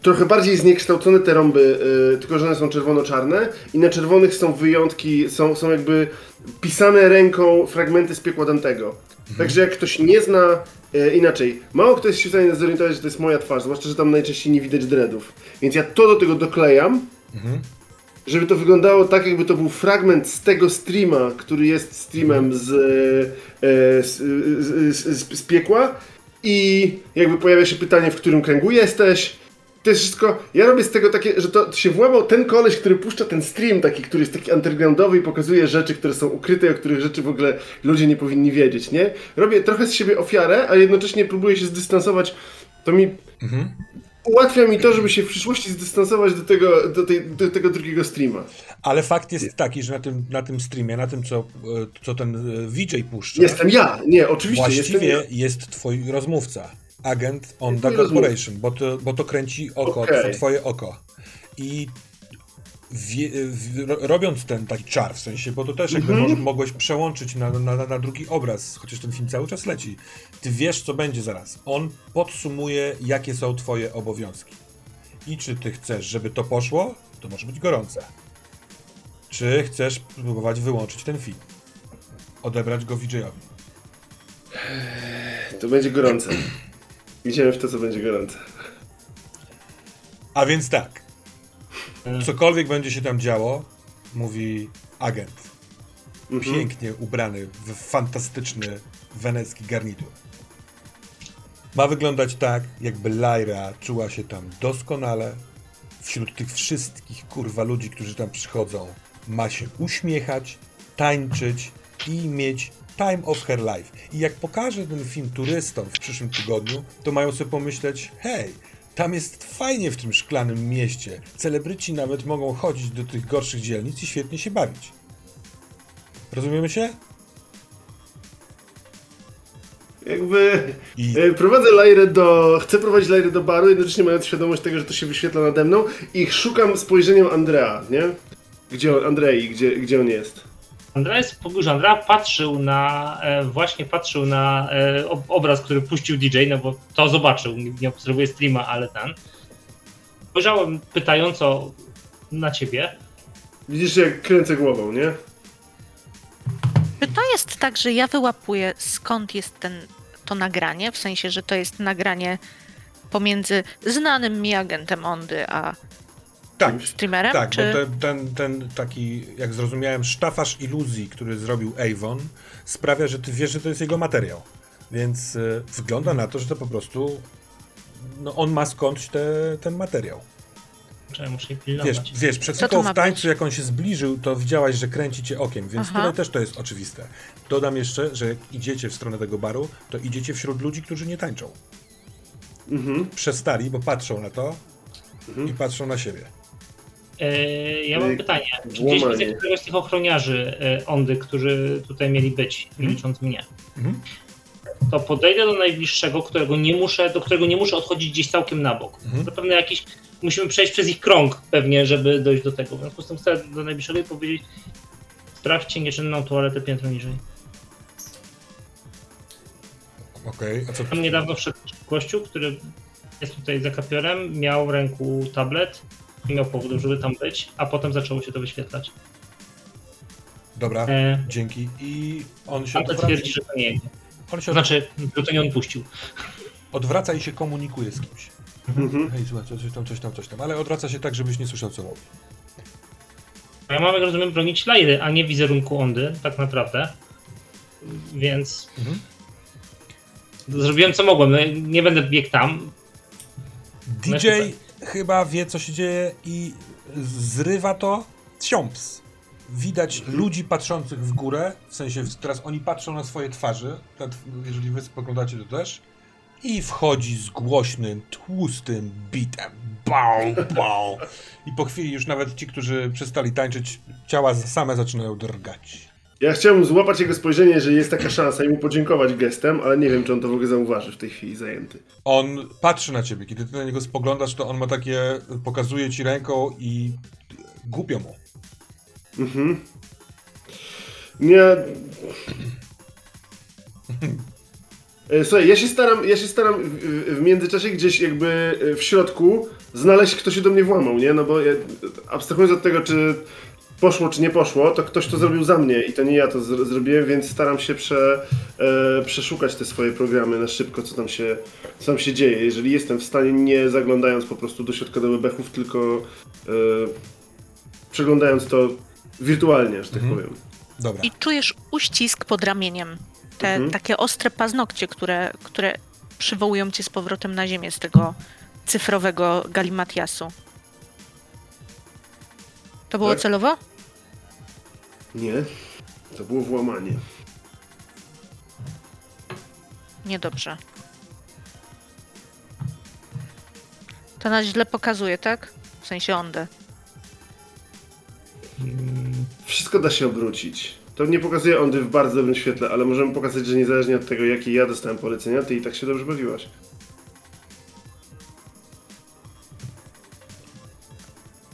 trochę bardziej zniekształcone te rąby, e, tylko że one są czerwono-czarne i na czerwonych są wyjątki, są, są jakby pisane ręką fragmenty z piekła Dantego. Także jak ktoś nie zna e, inaczej, mało kto jest się w stanie zorientować, że to jest moja twarz, zwłaszcza, że tam najczęściej nie widać dreadów. Więc ja to do tego doklejam, żeby to wyglądało tak, jakby to był fragment z tego streama, który jest streamem z, e, z, z, z, z piekła i jakby pojawia się pytanie, w którym kręgu jesteś. To jest wszystko, ja robię z tego takie, że to się włamał ten koleś, który puszcza ten stream taki, który jest taki undergroundowy i pokazuje rzeczy, które są ukryte, o których rzeczy w ogóle ludzie nie powinni wiedzieć, nie? Robię trochę z siebie ofiarę, a jednocześnie próbuję się zdystansować. To mi ułatwia mi to, żeby się w przyszłości zdystansować do tego, do tej, do tego drugiego streama. Ale fakt jest taki, że na tym, na tym streamie, na tym, co, e, co ten e, VJ puszcza, Jestem ja, nie, oczywiście właściwie jestem ja. jest twój rozmówca. Agent Onda. Corporation, bo to, bo to kręci oko, Okej. to twoje oko. I wie, w, ro- robiąc ten taki czar, w sensie, bo to też jakby Mhm. może, mogłeś przełączyć na, na, na drugi obraz, chociaż ten film cały czas leci. Ty wiesz, co będzie zaraz. On podsumuje, jakie są twoje obowiązki. I czy ty chcesz, żeby to poszło, to może być gorące. Czy chcesz próbować wyłączyć ten film? Odebrać go VJ-owi. To będzie gorące. Idziemy w to, co będzie gorące. A więc tak. Cokolwiek będzie się tam działo, mówi agent. Pięknie ubrany w fantastyczny wenecki garnitur. Ma wyglądać tak, jakby Lyra czuła się tam doskonale, wśród tych wszystkich kurwa ludzi, którzy tam przychodzą, ma się uśmiechać, tańczyć i mieć time of her life. I jak pokażę ten film turystom w przyszłym tygodniu, to mają sobie pomyśleć, hej, tam jest fajnie w tym szklanym mieście. Celebryci nawet mogą chodzić do tych gorszych dzielnic i świetnie się bawić. Rozumiemy się? Jakby I e, prowadzę Lajrę do... Chcę prowadzić Lajrę do baru, jednocześnie mając świadomość tego, że to się wyświetla nade mną i szukam spojrzeniem Andrea, nie? Gdzie on, Andrei, gdzie, gdzie on jest? Pobliżu. Andrea patrzył na, e, właśnie patrzył na e, ob- obraz, który puścił DJ, no bo to zobaczył, nie, nie obserwuje streama, ale ten. Spojrzałem pytająco na ciebie. Widzisz, jak kręcę głową, nie? Czy to jest tak, że ja wyłapuję skąd jest ten, to nagranie? W sensie, że to jest nagranie pomiędzy znanym mi agentem Ondy a tak, streamerem? tak, czy... bo ten, ten, ten taki, jak zrozumiałem, sztafaż iluzji, który zrobił Avon, sprawia, że ty wiesz, że to jest jego materiał. Więc y, wygląda na to, że to po prostu no, on ma skądś te, ten materiał. Czy muszę Wiesz, pilnować. wiesz, przed Co to chwilą w tańcu, jak on się zbliżył, to widziałaś, że kręci cię okiem, więc Aha. tutaj też to jest oczywiste. Dodam jeszcze, że jak idziecie w stronę tego baru, to idziecie wśród ludzi, którzy nie tańczą. Mhm. Przestali, bo patrzą na to i patrzą na siebie. E, ja mam Ej, pytanie. Czy gdzieś widzę któregoś z tych ochroniarzy e, Ondy, którzy tutaj mieli być, nie Mhm. licząc mnie? Mhm. To podejdę do najbliższego, którego nie muszę, do którego nie muszę odchodzić gdzieś całkiem na bok. Mhm. Zapewne jakiś. Musimy przejść przez ich krąg pewnie, żeby dojść do tego. W związku z tym chcę do najbliższego i powiedzieć. Sprawdźcie nieczynną toaletę piętro niżej. Okej, a co Tam niedawno wszedł gościu, który jest tutaj za kapiorem, miał w ręku tablet, miał powodu, żeby tam być, a potem zaczęło się to wyświetlać. Dobra, E, dzięki. I on się a to odwraca, twierdzi, że to nie jego. on się To znaczy, że to nie on puścił. odwraca i się komunikuje z kimś. Mhm. Hej, słuchaj, coś tam, coś tam, coś tam. Ale odwraca się tak, żebyś nie słyszał, co mówi. Ja mam, jak rozumiem, bronić Lajry, a nie wizerunku Ondy, tak naprawdę. Więc Mhm. zrobiłem co mogłem. No, nie będę biegł tam. No DJ super. Chyba wie, co się dzieje i zrywa to ciąps. Widać ludzi patrzących w górę, w sensie teraz oni patrzą na swoje twarze, jeżeli wy spoglądacie to też, i wchodzi z głośnym, tłustym bitem. Bał, bał. I po chwili już nawet ci, którzy przestali tańczyć, ciała same zaczynają drgać. Ja chciałbym złapać jego spojrzenie, że jest taka szansa i mu podziękować gestem, ale nie wiem, czy on to w ogóle zauważy w tej chwili zajęty. On patrzy na ciebie, kiedy ty na niego spoglądasz, to on ma takie, pokazuje ci ręką i głupio mu. Mhm. Nie. E, Słuchaj, ja się staram, ja się staram w, w- w międzyczasie gdzieś jakby e, w środku znaleźć, kto się do mnie włamał, nie? No bo ja, abstrahując od tego, czy poszło, czy nie poszło, to ktoś to zrobił za mnie i to nie ja to zro- zrobiłem, więc staram się prze, e, przeszukać te swoje programy na szybko, co tam, się, co tam się dzieje. Jeżeli jestem w stanie, nie zaglądając po prostu do środka do bebechów, tylko e, przeglądając to wirtualnie, że tak Mhm. powiem. Dobra. I czujesz uścisk pod ramieniem. Te Mhm. takie ostre paznokcie, które, które przywołują cię z powrotem na ziemię z tego cyfrowego galimatiasu. To było Tak. celowo? Nie, to było włamanie. Niedobrze. To nas źle pokazuje, tak? W sensie ondę. Wszystko da się obrócić. To nie pokazuje Ondy w bardzo dobrym świetle, ale możemy pokazać, że niezależnie od tego, jakie ja dostałem polecenia, ty i tak się dobrze bawiłaś.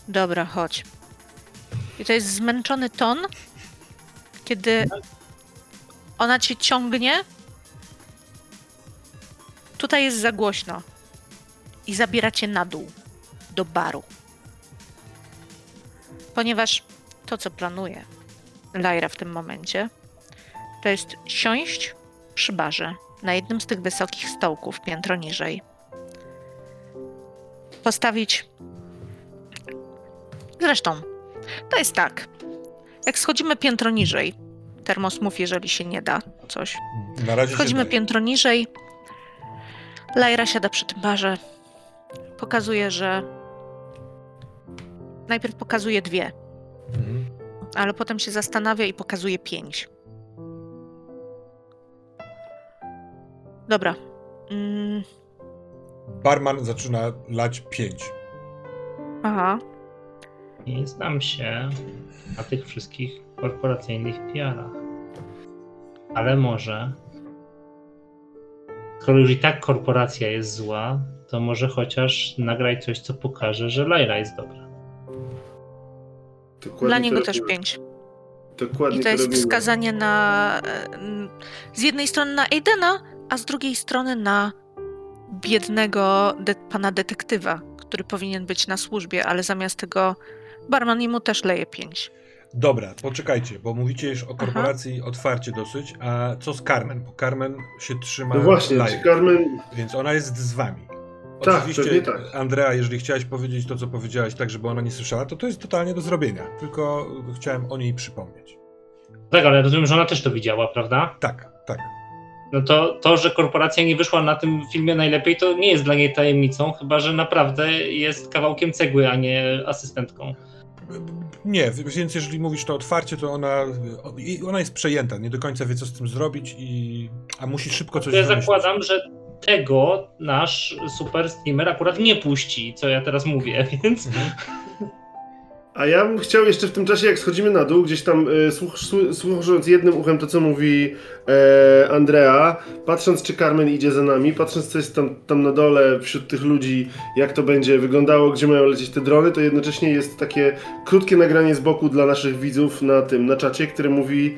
Dobra, chodź. I to jest zmęczony ton, kiedy ona cię ciągnie. Tutaj jest za głośno. I zabiera cię na dół, do baru. Ponieważ to, co planuje Lyra w tym momencie, to jest siąść przy barze na jednym z tych wysokich stołków piętro niżej. Postawić Zresztą, to jest tak. Jak schodzimy piętro niżej, termos mów, jeżeli się nie da coś. Na razie Schodzimy piętro niżej. Lajra siada przy tym barze. Pokazuje, że najpierw pokazuje dwie, Mhm. ale potem się zastanawia i pokazuje pięć. Dobra. Mm, Barman zaczyna lać pięć. aha. Nie znam się na tych wszystkich korporacyjnych PR-ach. Ale może. Skoro już i tak korporacja jest zła, to może chociaż nagraj coś, co pokaże, że Lyra jest dobra. Dokładnie Dla niego też pięć. Dokładnie I to jest robimy. wskazanie na. e, z jednej strony na Aidena, a z drugiej strony na biednego de- pana detektywa, który powinien być na służbie, ale zamiast tego barman mu też leje pięć. Dobra, poczekajcie, bo mówicie już o korporacji otwarcie dosyć, a co z Carmen? Bo Carmen się trzyma No właśnie, live, Carmen... więc ona jest z wami. Tak, Oczywiście, tak. Andrea, jeżeli chciałaś powiedzieć to, co powiedziałaś, tak, żeby ona nie słyszała, to to jest totalnie do zrobienia. Tylko chciałem o niej przypomnieć. Tak, ale rozumiem, że ona też to widziała, prawda? Tak, tak. No to, to, że korporacja nie wyszła na tym filmie najlepiej, to nie jest dla niej tajemnicą, chyba że naprawdę jest kawałkiem cegły, a nie asystentką. Nie, więc jeżeli mówisz to otwarcie, to ona, ona jest przejęta, nie do końca wie, co z tym zrobić, i, a musi szybko coś To ja zakładam, że tego nasz super streamer akurat nie puści, co ja teraz mówię, *laughs* więc Mhm. A ja bym chciał jeszcze w tym czasie, jak schodzimy na dół, gdzieś tam e, słuch, słu- słuchając jednym uchem to, co mówi e, Andrea, patrząc, czy Carmen idzie za nami, patrząc, co jest tam, tam na dole wśród tych ludzi, jak to będzie wyglądało, gdzie mają lecieć te drony, to jednocześnie jest takie krótkie nagranie z boku dla naszych widzów na tym, na czacie, które mówi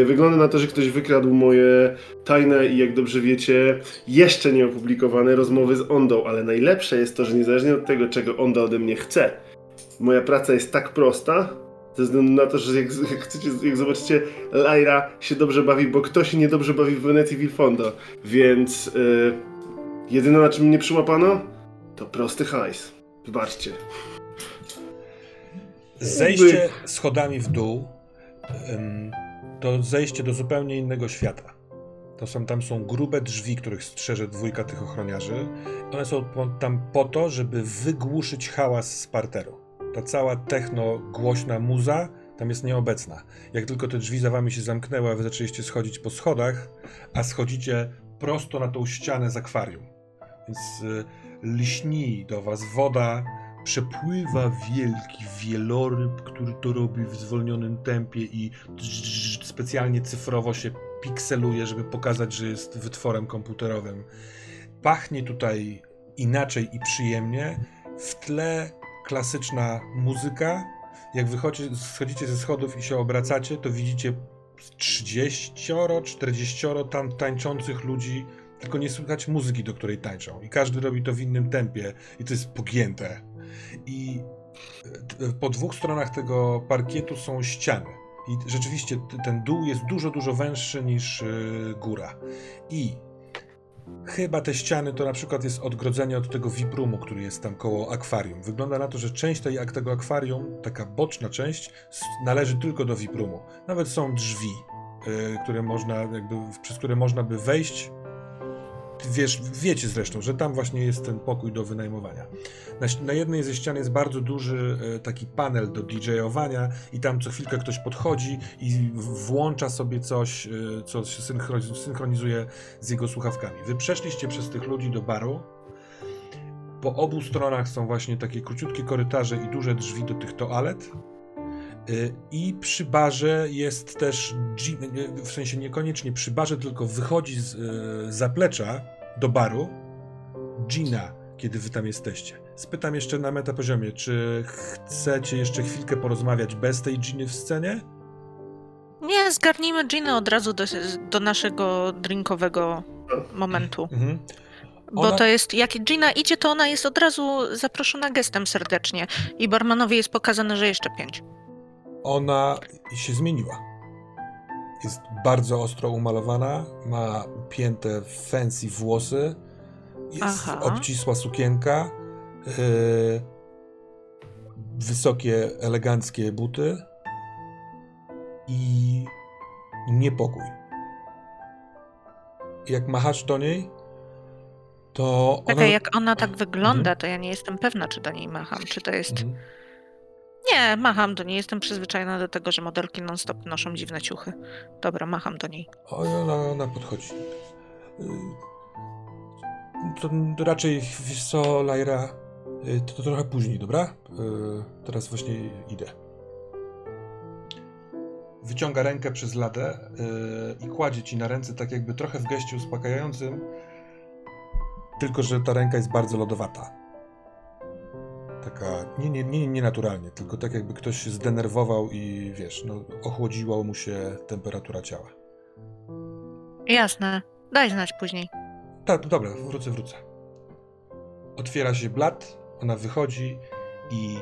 e, wygląda na to, że ktoś wykradł moje tajne i jak dobrze wiecie, jeszcze nie opublikowane rozmowy z Ondą, ale najlepsze jest to, że niezależnie od tego, czego Onda ode mnie chce, moja praca jest tak prosta, ze względu na to, że jak, jak, chcecie, jak zobaczycie, Lyra się dobrze bawi, bo kto się niedobrze bawi w Wenecji Wilfondo. Więc yy, jedyne na czym mnie przyłapano, to prosty hajs. Wybaczcie. Zejście schodami w dół ym, to zejście do zupełnie innego świata. To są, tam są grube drzwi, których strzeże dwójka tych ochroniarzy. One są tam po to, żeby wygłuszyć hałas z parteru. Ta cała techno głośna muza tam jest nieobecna. Jak tylko te drzwi za wami się zamknęły, a wy zaczęliście schodzić po schodach, a schodzicie prosto na tą ścianę z akwarium. Więc y, lśni do was woda, przepływa wielki wieloryb, który to robi w zwolnionym tempie i specjalnie cyfrowo się pikseluje, żeby pokazać, że jest wytworem komputerowym. Pachnie tutaj inaczej i przyjemnie. W tle klasyczna muzyka. Jak wychodzi, schodzicie ze schodów i się obracacie, to widzicie 30, 40 tam tańczących ludzi, tylko nie słychać muzyki, do której tańczą. I każdy robi to w innym tempie i to jest pogięte. I e, po dwóch stronach tego parkietu są ściany. I rzeczywiście ten dół jest dużo, dużo węższy niż yy, góra. I chyba te ściany to na przykład jest odgrodzenie od tego VIP-roomu, który jest tam koło akwarium. Wygląda na to, że część tej, tego akwarium, taka boczna część, należy tylko do VIP-roomu. Nawet są drzwi, yy, które można, jakby, przez które można by wejść. Wiesz, wiecie zresztą, że tam właśnie jest ten pokój do wynajmowania. Na, na jednej ze ścian jest bardzo duży e, taki panel do DJ-owania i tam co chwilkę ktoś podchodzi i włącza sobie coś, e, co się synchroniz- synchronizuje z jego słuchawkami. Wy przeszliście przez tych ludzi do baru. Po obu stronach są właśnie takie króciutkie korytarze i duże drzwi do tych toalet. E, I przy barze jest też, w sensie niekoniecznie przy barze, tylko wychodzi z e, zaplecza do baru Gina, kiedy wy tam jesteście. Spytam jeszcze na metapoziomie, czy chcecie jeszcze chwilkę porozmawiać bez tej Giny w scenie? Nie, zgarnijmy Ginę od razu do, do naszego drinkowego momentu. Mhm. Bo Ona- to jest, jak Gina idzie, to ona jest od razu zaproszona gestem serdecznie. I barmanowi jest pokazane, że jeszcze pięć. Ona się zmieniła. Jest bardzo ostro umalowana, ma upięte fancy włosy, jest Aha. obcisła sukienka, yy, wysokie, eleganckie buty i niepokój. Jak machasz do niej, to ona... Czekaj, jak ona tak wygląda, Mhm. to ja nie jestem pewna, czy do niej macham, czy to jest... Mhm. Nie, macham do niej. Jestem przyzwyczajona do tego, że modelki non-stop noszą dziwne ciuchy. Dobra, macham do niej. O, i ona, ona podchodzi. Y, To, raczej, wiesz co, Lajra, y, to, to trochę później, dobra? Y, Teraz właśnie idę. Wyciąga rękę przez ladę i kładzie ci na ręce, tak jakby trochę w geście uspokajającym, tylko że ta ręka jest bardzo lodowata. Taka nie, nie, nie, nienaturalnie, tylko tak jakby ktoś się zdenerwował i wiesz, no, ochłodziła mu się temperatura ciała. Jasne. Daj znać później. Tak, dobra, wrócę, wrócę. Otwiera się blat, ona wychodzi i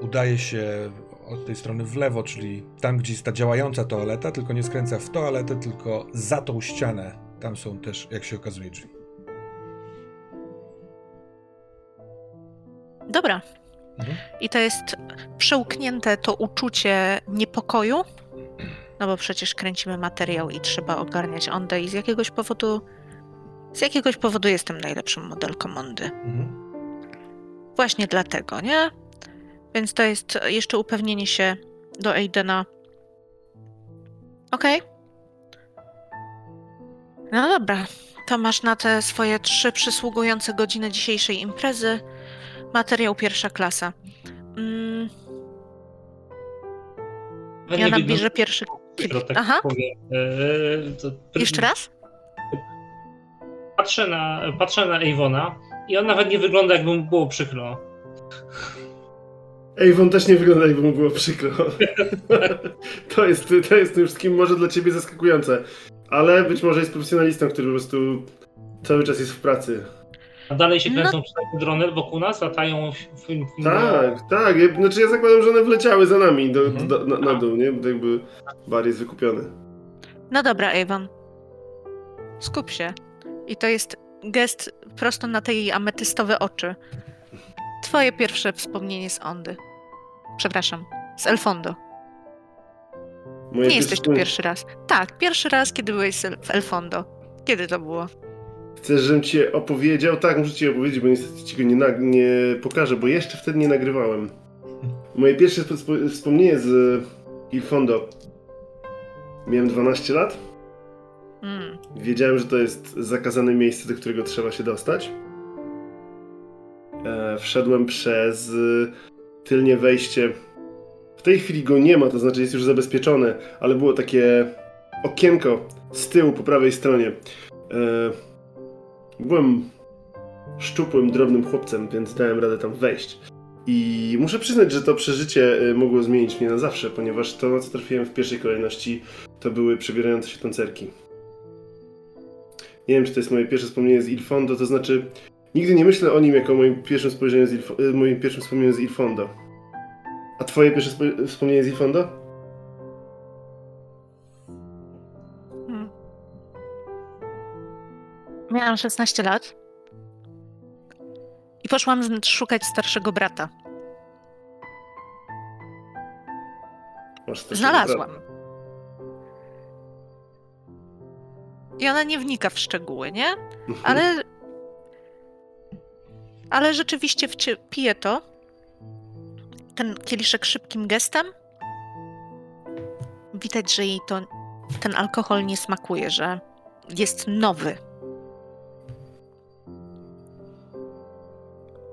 udaje się od tej strony w lewo, czyli tam, gdzie jest ta działająca toaleta, tylko nie skręca w toaletę, tylko za tą ścianę. Tam są też, jak się okazuje, drzwi. Dobra. Mhm. I to jest przełknięte to uczucie niepokoju, no bo przecież kręcimy materiał i trzeba ogarniać Ondę i z jakiegoś powodu, z jakiegoś powodu jestem najlepszą modelką Ondy. Mhm. Właśnie dlatego, nie? Więc to jest jeszcze upewnienie się do Aidena. Okej. No dobra, to masz na te swoje trzy przysługujące godziny dzisiejszej imprezy materiał pierwsza klasa. Mm, ja nabliżę pierwszy tak Aha, powiem. E, to- jeszcze raz? Patrzę na, patrzę na Avona i on nawet nie wygląda jakby mu było przykro. Avon też nie wygląda, jakby mu było przykro. *laughs* to, jest, to jest tym wszystkim może dla ciebie zaskakujące. Ale być może jest profesjonalistą, który po prostu cały czas jest w pracy. A dalej się No. kręcą cztery drony wokół nas, latają w, w, Tak, tak. Ja, znaczy ja zakładam, że one wleciały za nami do, Mhm. do, na, na dół, nie? Bo jakby bar jest wykupiony. No dobra, Avon. Skup się. I to jest gest prosto na te jej ametystowe oczy. Twoje pierwsze wspomnienie z Ondy. Przepraszam, z Elfondo. Moje Nie jesteś tu pierwszy raz. Tak, pierwszy raz, kiedy byłeś w Elfondo. Kiedy to było? Chcesz, żebym ci opowiedział? Tak, muszę ci opowiedzieć, bo niestety ci go nie, nag- nie pokażę, bo jeszcze wtedy nie nagrywałem. Moje pierwsze sp- sp- wspomnienie z Il Fondo. Miałem 12 lat. Mm. Wiedziałem, że to jest zakazane miejsce, do którego trzeba się dostać. E, wszedłem przez y, tylnie wejście. W tej chwili go nie ma, to znaczy jest już zabezpieczone, ale było takie okienko z tyłu po prawej stronie. E, byłem szczupłym, drobnym chłopcem, więc dałem radę tam wejść. I muszę przyznać, że to przeżycie y, mogło zmienić mnie na zawsze, ponieważ to, na co trafiłem w pierwszej kolejności, to były przebierające się tancerki. Nie wiem, czy to jest moje pierwsze wspomnienie z Il Fondo, to znaczy nigdy nie myślę o nim jako moim pierwszym spojrzeniu z y, moim pierwszym wspomnieniu z Il Fondo. A twoje pierwsze spo- wspomnienie z Il Miałam 16 lat. I poszłam szukać starszego brata. Znalazłam. I ona nie wnika w szczegóły, nie? Mhm. Ale. Ale rzeczywiście wcie- pije to. Ten kieliszek szybkim gestem. Widać, że jej to. Ten alkohol nie smakuje, że jest nowy.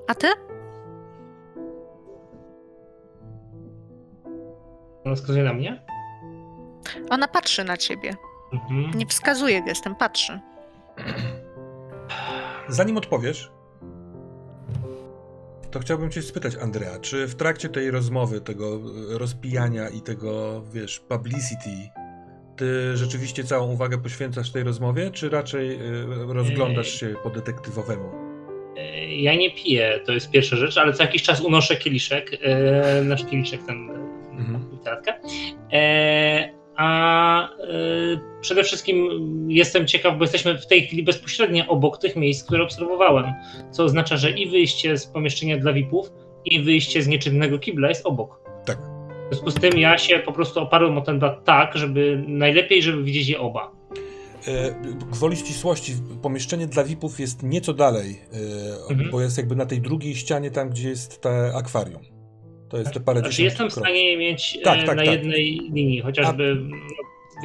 A ty? Ona wskazuje na mnie? Ona patrzy na ciebie. Mhm. Nie wskazuje gestem, patrzy. Zanim odpowiesz, to chciałbym cię spytać, Andrea, czy w trakcie tej rozmowy, tego e, rozpijania i tego, wiesz, publicity, ty rzeczywiście całą uwagę poświęcasz tej rozmowie, czy raczej e, rozglądasz się po detektywowemu? Ja nie piję, to jest pierwsza rzecz, ale co jakiś czas unoszę kieliszek, e, nasz kieliszek ten, Mhm. E, a e, przede wszystkim jestem ciekaw, bo jesteśmy w tej chwili bezpośrednio obok tych miejsc, które obserwowałem, co oznacza, że i wyjście z pomieszczenia dla VIP-ów, i wyjście z nieczynnego kibla jest obok. Tak. W związku z tym ja się po prostu oparłem o ten blat tak, żeby najlepiej, żeby widzieć je oba. E, Gwoli ścisłości, pomieszczenie dla VIP-ów jest nieco dalej, e, Mhm. bo jest jakby na tej drugiej ścianie, tam gdzie jest te akwarium. To jest te parę Znaczy dziesiąt jestem w stanie je mieć Tak, e, tak, na tak. jednej linii, chociażby no,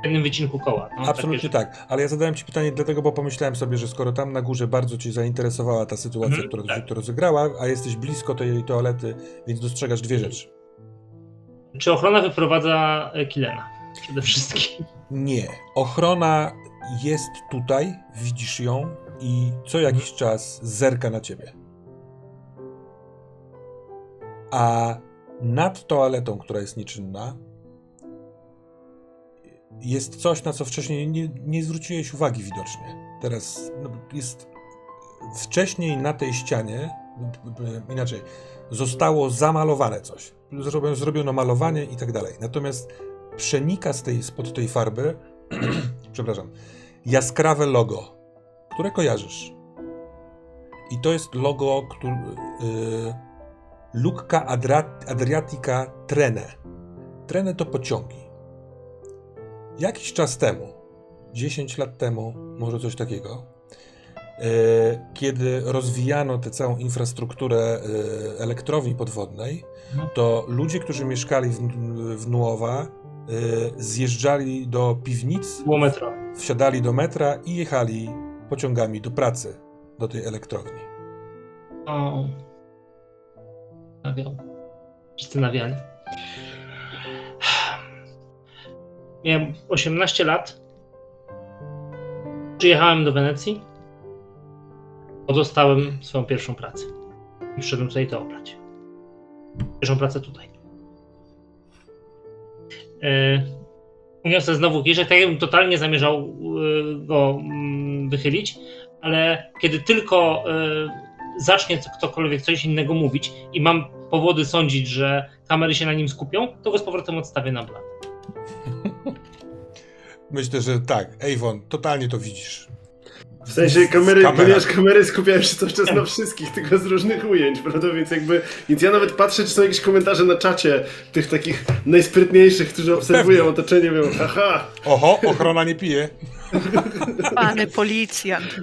w jednym wycinku koła. No, Absolutnie takie, tak, ale ja zadałem ci pytanie dlatego, bo pomyślałem sobie, że skoro tam na górze bardzo cię zainteresowała ta sytuacja, Mhm, która tak. się rozegrała, a jesteś blisko tej toalety, więc dostrzegasz dwie rzeczy. Czy ochrona wyprowadza Kilena? Przede wszystkim. Nie. Ochrona jest tutaj, widzisz ją i co jakiś czas zerka na ciebie. A nad toaletą, która jest nieczynna, jest coś, na co wcześniej nie, nie zwróciłeś uwagi widocznie. Teraz no, jest wcześniej na tej ścianie, inaczej, zostało zamalowane coś. Zrobiono, zrobiono malowanie i tak dalej. Natomiast przenika z tej, spod tej farby, *clears throat* przepraszam, jaskrawe logo, które kojarzysz. I to jest logo, który, yy, Adra- Adriatica Trene. Trene to pociągi. Jakiś czas temu, 10 lat temu, może coś takiego, yy, kiedy rozwijano tę całą infrastrukturę yy, elektrowni podwodnej, Mhm. to ludzie, którzy mieszkali w, w Nuowa, y, zjeżdżali do piwnic, Było metro. wsiadali do metra i jechali pociągami do pracy, do tej elektrowni. O. Nawiał. Wszyscy nawiali. Miałem 18 lat. Przyjechałem do Wenecji. Dostałem swoją pierwszą pracę. I przyszedłem tutaj to obrać. Pierwszą pracę tutaj. Uniosę znowu kieszek, tak jakbym totalnie zamierzał yy, go mm, wychylić, ale kiedy tylko yy, zacznie ktokolwiek coś innego mówić i mam powody sądzić, że kamery się na nim skupią, to go z powrotem odstawię na blat. *laughs* Myślę, że tak, Avon, totalnie to widzisz. W sensie kamery, Kamera. ponieważ kamery skupiają się cały czas na wszystkich, tylko z różnych ujęć, prawda? Więc jakby, więc ja nawet patrzę, czy są jakieś komentarze na czacie tych takich najsprytniejszych, którzy obserwują Pewnie. otoczenie, mówią, haha, Oho, ochrona nie pije. Pany policjant.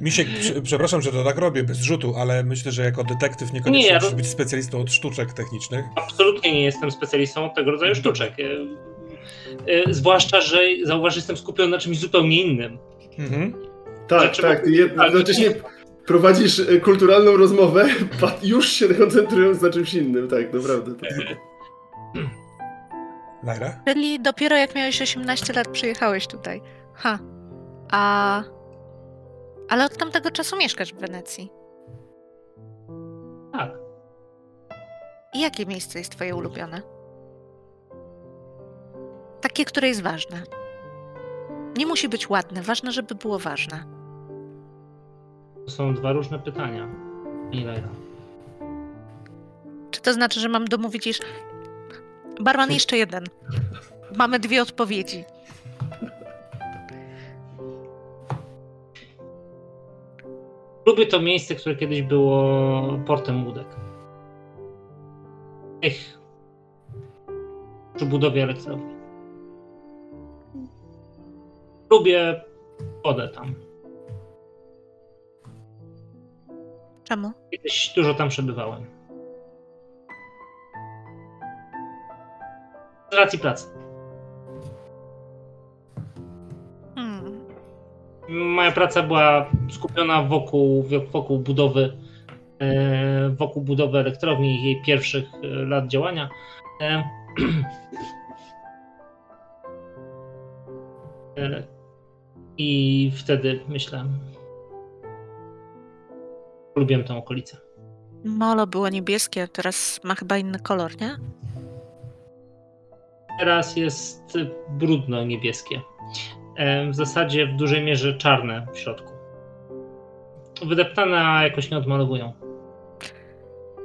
Misiek, prze- przepraszam, że to tak robię bez rzutu, ale myślę, że jako detektyw niekoniecznie Nie, ja musisz to- być specjalistą od sztuczek technicznych. Absolutnie nie jestem specjalistą od tego rodzaju sztuczek. E, e, Zwłaszcza, że zauważ, że jestem skupiony na czymś zupełnie innym. Mhm. Tak, tak, ty jednocześnie prowadzisz e, kulturalną rozmowę, *laughs* już się koncentrując na czymś innym, tak, naprawdę. *clears throat* Tak. Laira? Czyli dopiero jak miałeś 18 lat przyjechałeś tutaj. Ha. A... Ale od tamtego czasu mieszkasz w Wenecji. Tak. I jakie miejsce jest twoje ulubione? Takie, które jest ważne. Nie musi być ładne, ważne, żeby było ważne. To są dwa różne pytania. Lejla. Czy to znaczy, że mam domówić iż... Barman, jeszcze jeden. Mamy dwie odpowiedzi. Lubię to miejsce, które kiedyś było portem łódek. Ech. Przy budowie elektrowni. Lubię wodę tam. Czemu? Kiedyś dużo tam przebywałem. Z racji pracy. Hmm. Moja praca była skupiona wokół, wokół budowy e, wokół budowy elektrowni i jej pierwszych e, lat działania. E, *clears throat* I wtedy myślałem, lubiłem tę okolicę. Molo było niebieskie, teraz ma chyba inny kolor, nie? Teraz jest brudno niebieskie. E, W zasadzie w dużej mierze czarne w środku. Wydeptane, a jakoś nie odmalowują.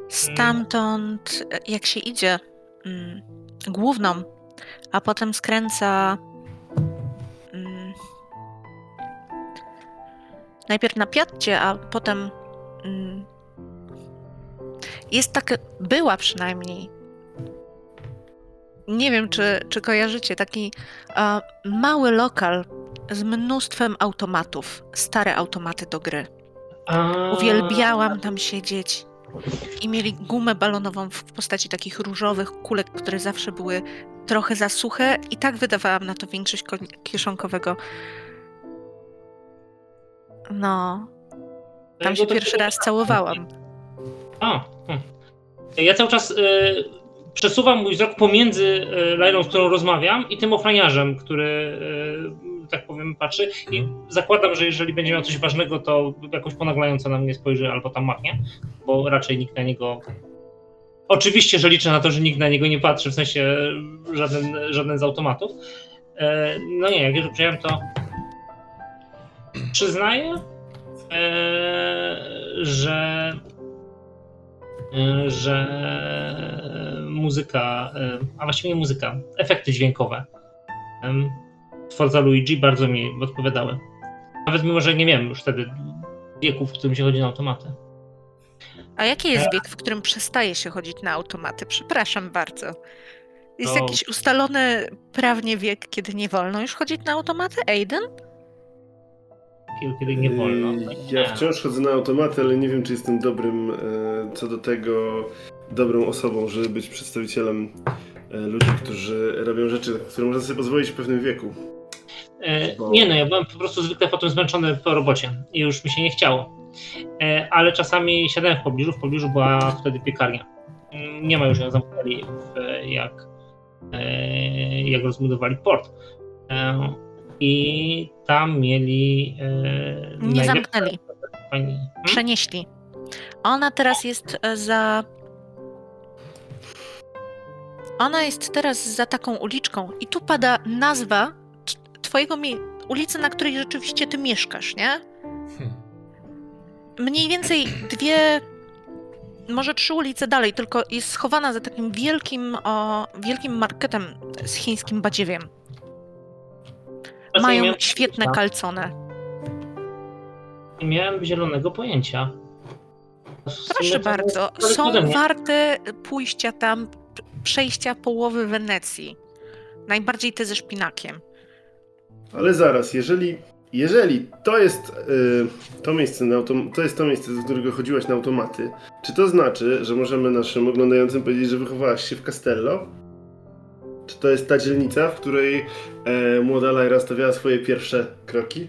Stamtąd, jak się idzie mm, główną, a potem skręca mm, najpierw na Piatcie, a potem jest tak, była przynajmniej, nie wiem, czy, czy kojarzycie, taki e, mały lokal z mnóstwem automatów, stare automaty do gry. Uwielbiałam tam siedzieć. i mieli gumę balonową w postaci takich różowych kulek, które zawsze były trochę za suche i tak wydawałam na to większość ko- kieszonkowego. No, tam się pierwszy raz całowałam. A, hm. ja cały czas y, przesuwam mój wzrok pomiędzy y, Lailą, z którą rozmawiam, i tym ochroniarzem, który, y, tak powiem, patrzy. I zakładam, że jeżeli będzie miał coś ważnego, to jakoś ponaglająco na mnie spojrzy albo tam machnie, bo raczej nikt na niego. Oczywiście, że liczę na to, że nikt na niego nie patrzy, w sensie żaden, żaden z automatów. E, no nie, jak już przyjąłem, to przyznaję, że e, że muzyka, e, a właściwie nie muzyka, efekty dźwiękowe Forza Luigi bardzo mi odpowiadały. Nawet mimo, że nie miałem już wtedy wieku, w którym się chodzi na automaty. A jaki jest wiek, w którym przestaje się chodzić na automaty? Przepraszam bardzo. Jest To- jakiś ustalony prawnie wiek, kiedy nie wolno już chodzić na automaty, Aiden? Kiedy, nie wolno. Yy, Ja nie. wciąż chodzę na automaty, ale nie wiem, czy jestem dobrym e, co do tego, dobrą osobą, żeby być przedstawicielem e, ludzi, którzy robią rzeczy, które można sobie pozwolić w pewnym wieku. E, Bo- Nie no, ja byłem po prostu zwykle potem zmęczony po robocie i już mi się nie chciało. Ale czasami siadałem w pobliżu, w pobliżu była wtedy piekarnia. Mm, Nie ma już jak zamknęli, jak, jak rozbudowali port. I tam mieli. e, Nie zamknęli, Pani, hmm? przenieśli. Ona teraz jest e, za. Ona jest teraz za taką uliczką i tu pada nazwa twojego mi- ulicy, na której rzeczywiście ty mieszkasz, nie? Hmm. Mniej więcej dwie, może trzy ulice dalej, tylko jest schowana za takim wielkim, o, wielkim marketem z chińskim badziewiem. Mają miałem- świetne kalcone. Nie miałem zielonego pojęcia. Proszę bardzo, są warte pójścia tam, przejścia połowy Wenecji. Najbardziej te ze szpinakiem. Ale zaraz, jeżeli, jeżeli to jest y, to miejsce, na autom- to jest to miejsce, do którego chodziłaś na automaty, czy to znaczy, że możemy naszym oglądającym powiedzieć, że wychowałaś się w Castello? Czy to jest ta dzielnica, w której e, młoda Lyra stawiała swoje pierwsze kroki?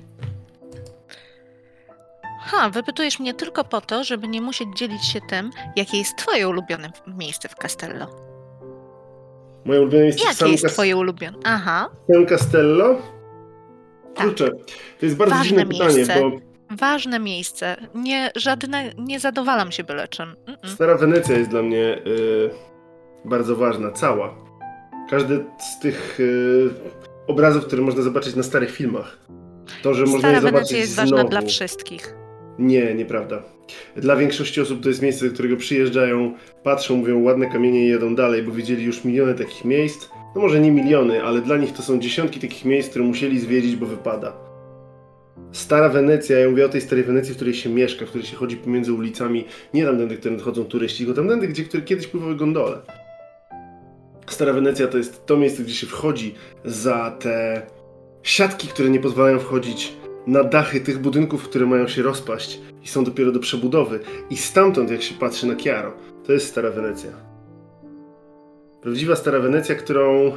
Ha, wypytujesz mnie tylko po to, żeby nie musieć dzielić się tym, jakie jest twoje ulubione miejsce w Castello. Moje ulubione miejsce Jakie jest Cas- twoje ulubione? Aha, San Castello? Tak. Kurczę, to jest bardzo Ważne dziwne pytanie, miejsce. bo ważne miejsce. Nie, żadne, nie zadowalam się byle czym. Mm-mm. Stara Wenecja jest dla mnie y, bardzo ważna, cała. Każdy z tych y, obrazów, które można zobaczyć na starych filmach. To, że można Stara je zobaczyć jest znowu. ważna dla wszystkich. Nie, nieprawda. Dla większości osób to jest miejsce, do którego przyjeżdżają, patrzą, mówią ładne kamienie i jedą dalej, bo widzieli już miliony takich miejsc. No może nie miliony, ale dla nich to są dziesiątki takich miejsc, które musieli zwiedzić, bo wypada. Stara Wenecja, ja mówię o tej starej Wenecji, w której się mieszka, w której się chodzi pomiędzy ulicami, nie tamtędy, które chodzą turyści, tylko tamtędy, gdzie kiedyś pływały gondole. Stara Wenecja to jest to miejsce, gdzie się wchodzi za te siatki, które nie pozwalają wchodzić na dachy tych budynków, które mają się rozpaść i są dopiero do przebudowy. I stamtąd, jak się patrzy na Chiaro, to jest Stara Wenecja. Prawdziwa Stara Wenecja, którą.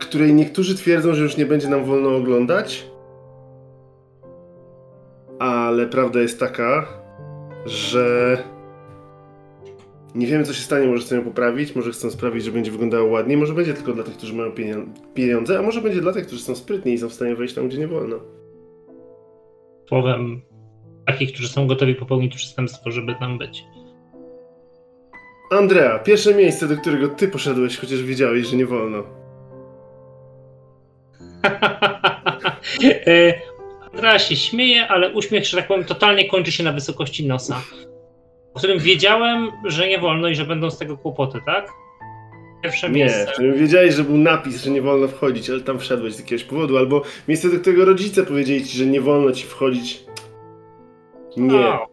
której niektórzy twierdzą, że już nie będzie nam wolno oglądać. Ale prawda jest taka, że nie wiemy, co się stanie. Może chcą ją poprawić, może chcą sprawić, że będzie wyglądało ładniej, może będzie tylko dla tych, którzy mają pieniądze, a może będzie dla tych, którzy są sprytni i są w stanie wejść tam, gdzie nie wolno. Słowem takich, którzy są gotowi popełnić przestępstwo, żeby tam być. Andrea, pierwsze miejsce, do którego ty poszedłeś, chociaż wiedziałeś, że nie wolno. *laughs* E, Andrea się śmieje, ale uśmiech, że tak powiem, totalnie kończy się na wysokości nosa. O którym wiedziałem, że nie wolno i że będą z tego kłopoty, tak? Pierwsze Nie, miejsce. w którym wiedziałeś, że był napis, że nie wolno wchodzić, ale tam wszedłeś z jakiegoś powodu, albo miejsce, do którego rodzice powiedzieli ci, że nie wolno ci wchodzić. Nie. O,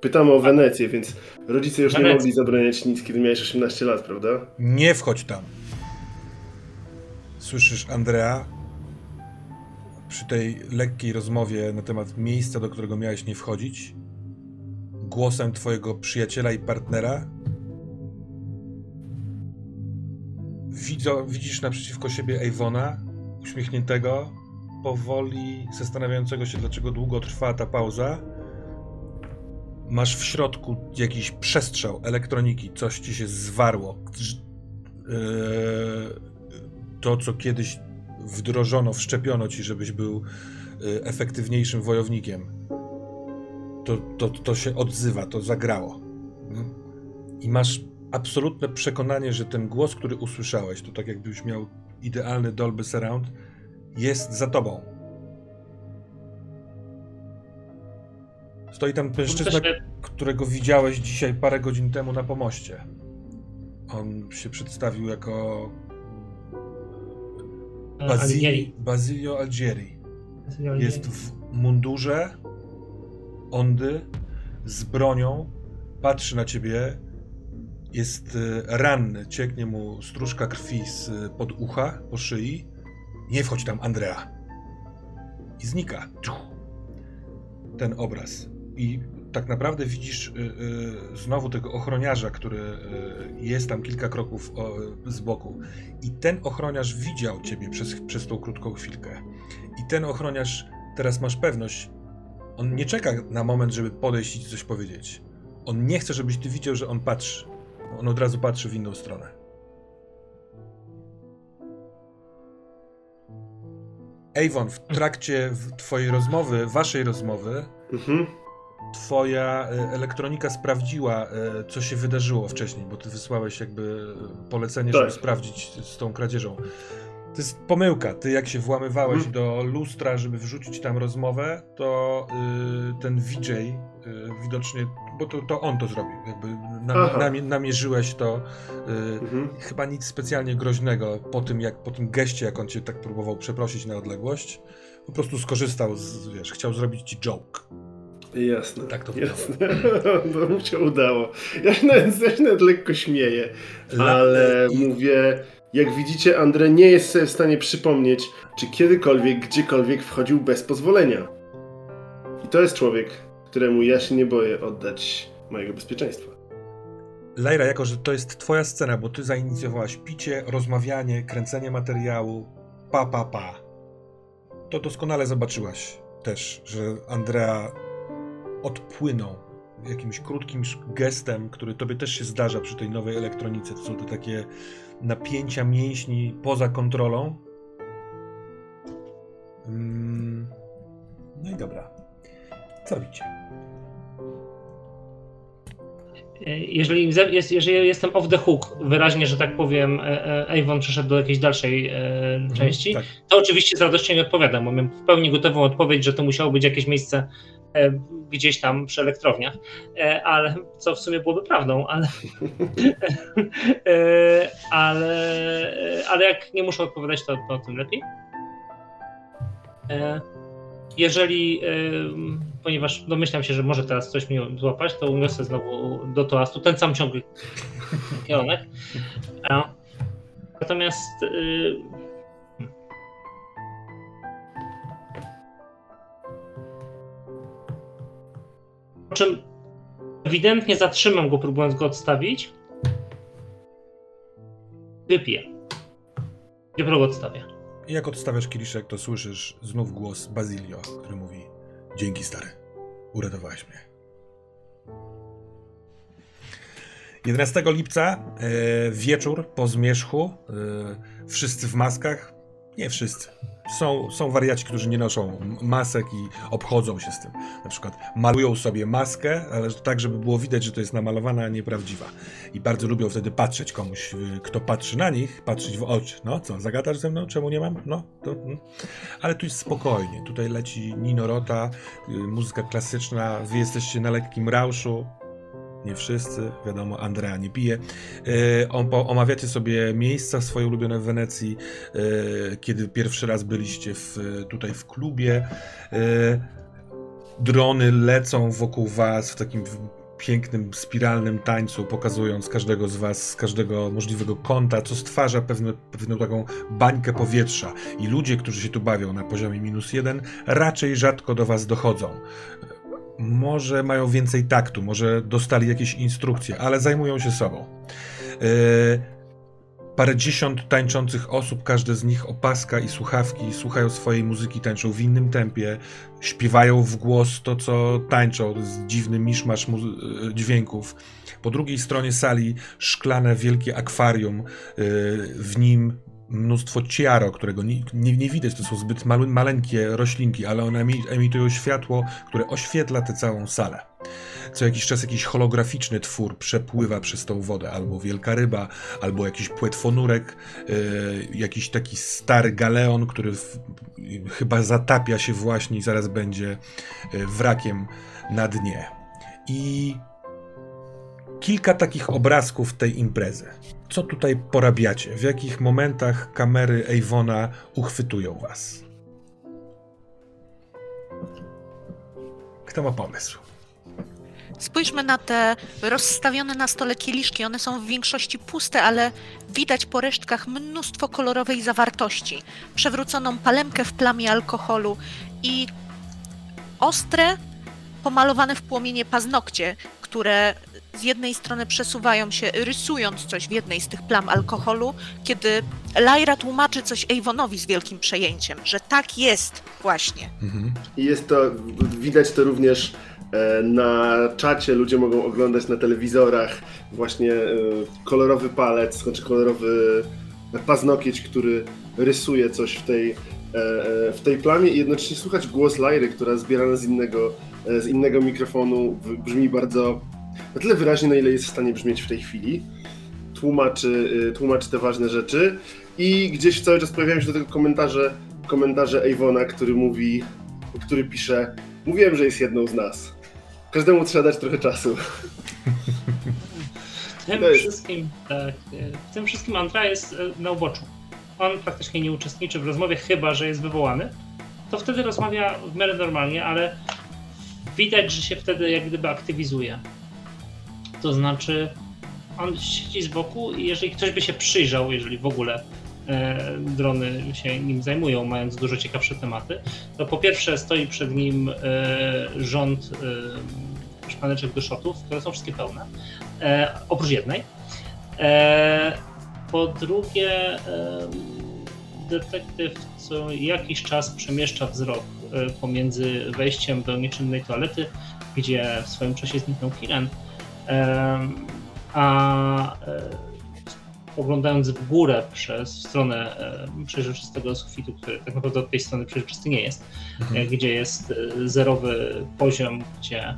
Pytamy o Wenecję, więc rodzice już nie Wenecja. mogli zabraniać nic, kiedy miałeś 18 lat, prawda? Nie wchodź tam. Słyszysz, Andrea, przy tej lekkiej rozmowie na temat miejsca, do którego miałeś nie wchodzić, głosem twojego przyjaciela i partnera. Widzo, widzisz naprzeciwko siebie Avona, uśmiechniętego, powoli zastanawiającego się, dlaczego długo trwa ta pauza. Masz w środku jakiś przestrzał elektroniki, coś ci się zwarło. Yy, to, co kiedyś wdrożono, wszczepiono ci, żebyś był yy, efektywniejszym wojownikiem. To, to, to się odzywa, to zagrało. I masz absolutne przekonanie, że ten głos, który usłyszałeś, to tak jakbyś miał idealny Dolby Surround, jest za tobą. Stoi tam mężczyzna, którego widziałeś dzisiaj parę godzin temu na pomoście. On się przedstawił jako Bazili, Basilio Algieri. Jest w mundurze ondy z bronią, patrzy na ciebie, jest e, ranny, cieknie mu stróżka krwi z pod ucha, po szyi. Nie wchodź tam, Andrea. I znika. Ten obraz. I tak naprawdę widzisz y, znowu tego ochroniarza, który jest tam kilka kroków z boku. I ten ochroniarz widział ciebie przez, przez tą krótką chwilkę. I ten ochroniarz, teraz masz pewność, on nie czeka na moment, żeby podejść i ci coś powiedzieć. On nie chce, żebyś ty widział, że on patrzy. On od razu patrzy w inną stronę. Avon, w trakcie twojej rozmowy, waszej rozmowy, mhm. twoja e, elektronika sprawdziła, e, co się wydarzyło wcześniej, bo ty wysłałeś jakby polecenie, tak. żeby sprawdzić z tą kradzieżą. To jest pomyłka. Ty jak się włamywałeś hmm. do lustra, żeby wrzucić tam rozmowę, to y, ten VJ y, widocznie, bo to, to, on to zrobił, jakby nam, namierzyłeś to. Y, mhm. Chyba nic specjalnie groźnego po tym, jak, po tym geście, jak on cię tak próbował przeprosić na odległość. Po prostu skorzystał, z, wiesz, chciał zrobić ci joke. Jasne. Tak to jasne. *laughs* to mu się udało. Ja się nawet, ja się nawet lekko śmieję, ale i... mówię jak widzicie, Andre nie jest sobie w stanie przypomnieć, czy kiedykolwiek, gdziekolwiek wchodził bez pozwolenia. I to jest człowiek, któremu ja się nie boję oddać mojego bezpieczeństwa. Lejra, jako że to jest twoja scena, bo ty zainicjowałaś picie, rozmawianie, kręcenie materiału, pa, pa, pa, to doskonale zobaczyłaś też, że Andrea odpłynął jakimś krótkim gestem, który tobie też się zdarza przy tej nowej elektronice. To są te takie napięcia mięśni poza kontrolą. Mm. No i dobra. Co robicie? Jeżeli, jest, jeżeli jestem off the hook, wyraźnie, że tak powiem, e, e, Avon przeszedł do jakiejś dalszej e, mhm, części, tak. to oczywiście z radością nie odpowiadam, bo mam w pełni gotową odpowiedź, że to musiało być jakieś miejsce gdzieś tam przy elektrowniach, e, ale co w sumie byłoby prawdą, ale, *laughs* e, ale, ale jak nie muszę odpowiadać, to, to tym lepiej. Jeżeli, ponieważ domyślam się, że może teraz coś mi złapać, to uniosę znowu do toastu ten sam ciągły kierunek. Natomiast Po czym ewidentnie zatrzymam go, próbując go odstawić. Wypiję. Dopiero go odstawię. Jak odstawiasz kieliszek, to słyszysz znów głos Bazilio, który mówi Dzięki stary, uratowałeś mnie. 11 lipca, e, wieczór po zmierzchu, e, wszyscy w maskach, nie wszyscy, są, są wariaci, którzy nie noszą masek i obchodzą się z tym. Na przykład malują sobie maskę, ale tak, żeby było widać, że to jest namalowana, a nie prawdziwa. I bardzo lubią wtedy patrzeć komuś, y, kto patrzy na nich, patrzeć w oczy. No co, zagadasz ze mną? Czemu nie mam? No, to... Hmm. Ale tu jest spokojnie. Tutaj leci Nino Rota, y, muzyka klasyczna, wy jesteście na lekkim rauszu, nie wszyscy, wiadomo, Andrea nie pije. E, omawiacie sobie miejsca swoje ulubione w Wenecji, e, kiedy pierwszy raz byliście w, tutaj w klubie. E, drony lecą wokół was w takim pięknym, spiralnym tańcu, pokazując każdego z was z każdego możliwego kąta, co stwarza pewne, pewną taką bańkę powietrza. I ludzie, którzy się tu bawią na poziomie minus jeden, raczej rzadko do was dochodzą może mają więcej taktu, może dostali jakieś instrukcje, ale zajmują się sobą. Parę dziesiąt tańczących osób, każde z nich opaska i słuchawki, słuchają swojej muzyki, tańczą w innym tempie, śpiewają w głos to, co tańczą, jest dziwny miszmasz dźwięków. Po drugiej stronie sali szklane wielkie akwarium, w nim mnóstwo ciaro, którego nie, nie, nie, widać, to są zbyt maleńkie roślinki, ale one emitują światło, które oświetla tę całą salę. Co jakiś czas jakiś holograficzny twór przepływa przez tą wodę, albo wielka ryba, albo jakiś płetwonurek, yy, jakiś taki stary galeon, który w, chyba zatapia się właśnie i zaraz będzie e, wrakiem na dnie. I kilka takich obrazków tej imprezy. Co tutaj porabiacie? W jakich momentach kamery Avona uchwytują was? Kto ma pomysł? Spójrzmy na te rozstawione na stole kieliszki. One są w większości puste, ale widać po resztkach mnóstwo kolorowej zawartości. Przewróconą palemkę w plamie alkoholu i ostre, pomalowane w płomienie paznokcie, które z jednej strony przesuwają się, rysując coś w jednej z tych plam alkoholu, kiedy Lyra tłumaczy coś Avonowi z wielkim przejęciem, że tak jest właśnie. Mhm. I jest to, widać to również e, na czacie, ludzie mogą oglądać na telewizorach właśnie e, kolorowy palec, znaczy kolorowy paznokieć, który rysuje coś w tej, e, w tej plamie i jednocześnie słuchać głos Lyry, która zbierana z innego, z innego mikrofonu brzmi bardzo na tyle wyraźnie, na ile jest w stanie brzmieć w tej chwili. Tłumaczy, y, tłumaczy te ważne rzeczy i gdzieś cały czas pojawiają się do tego komentarze, komentarze Avona, który mówi, który pisze Mówiłem, że jest jedną z nas. Każdemu trzeba dać trochę czasu. *laughs* W tym wszystkim, tak, w tym wszystkim Andra jest e, na uboczu. On praktycznie nie uczestniczy w rozmowie, chyba że jest wywołany. To wtedy rozmawia w miarę normalnie, ale widać, że się wtedy jak gdyby aktywizuje. To znaczy, on siedzi z boku i jeżeli ktoś by się przyjrzał, jeżeli w ogóle e, drony się nim zajmują, mając dużo ciekawsze tematy, to po pierwsze stoi przed nim e, rząd e, szpaneczek do shotów, które są wszystkie pełne, e, oprócz jednej. E, po drugie, e, detektyw co jakiś czas przemieszcza wzrok pomiędzy wejściem do nieczynnej toalety, gdzie w swoim czasie zniknął Kiren, a e, oglądając w górę przez stronę przeźroczystego sufitu, który tak naprawdę od tej strony przeźroczysty nie jest, mhm. E, gdzie jest e, zerowy poziom, gdzie,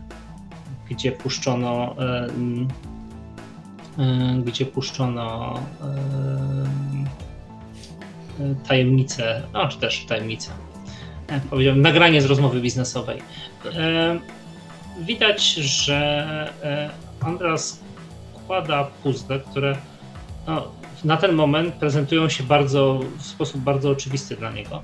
gdzie puszczono gdzie puszczono tajemnicę, no czy też tajemnicę, powiedziałbym, nagranie z rozmowy biznesowej. Widać, że Andras składa puzzle, które no, na ten moment prezentują się bardzo, w sposób bardzo oczywisty dla niego.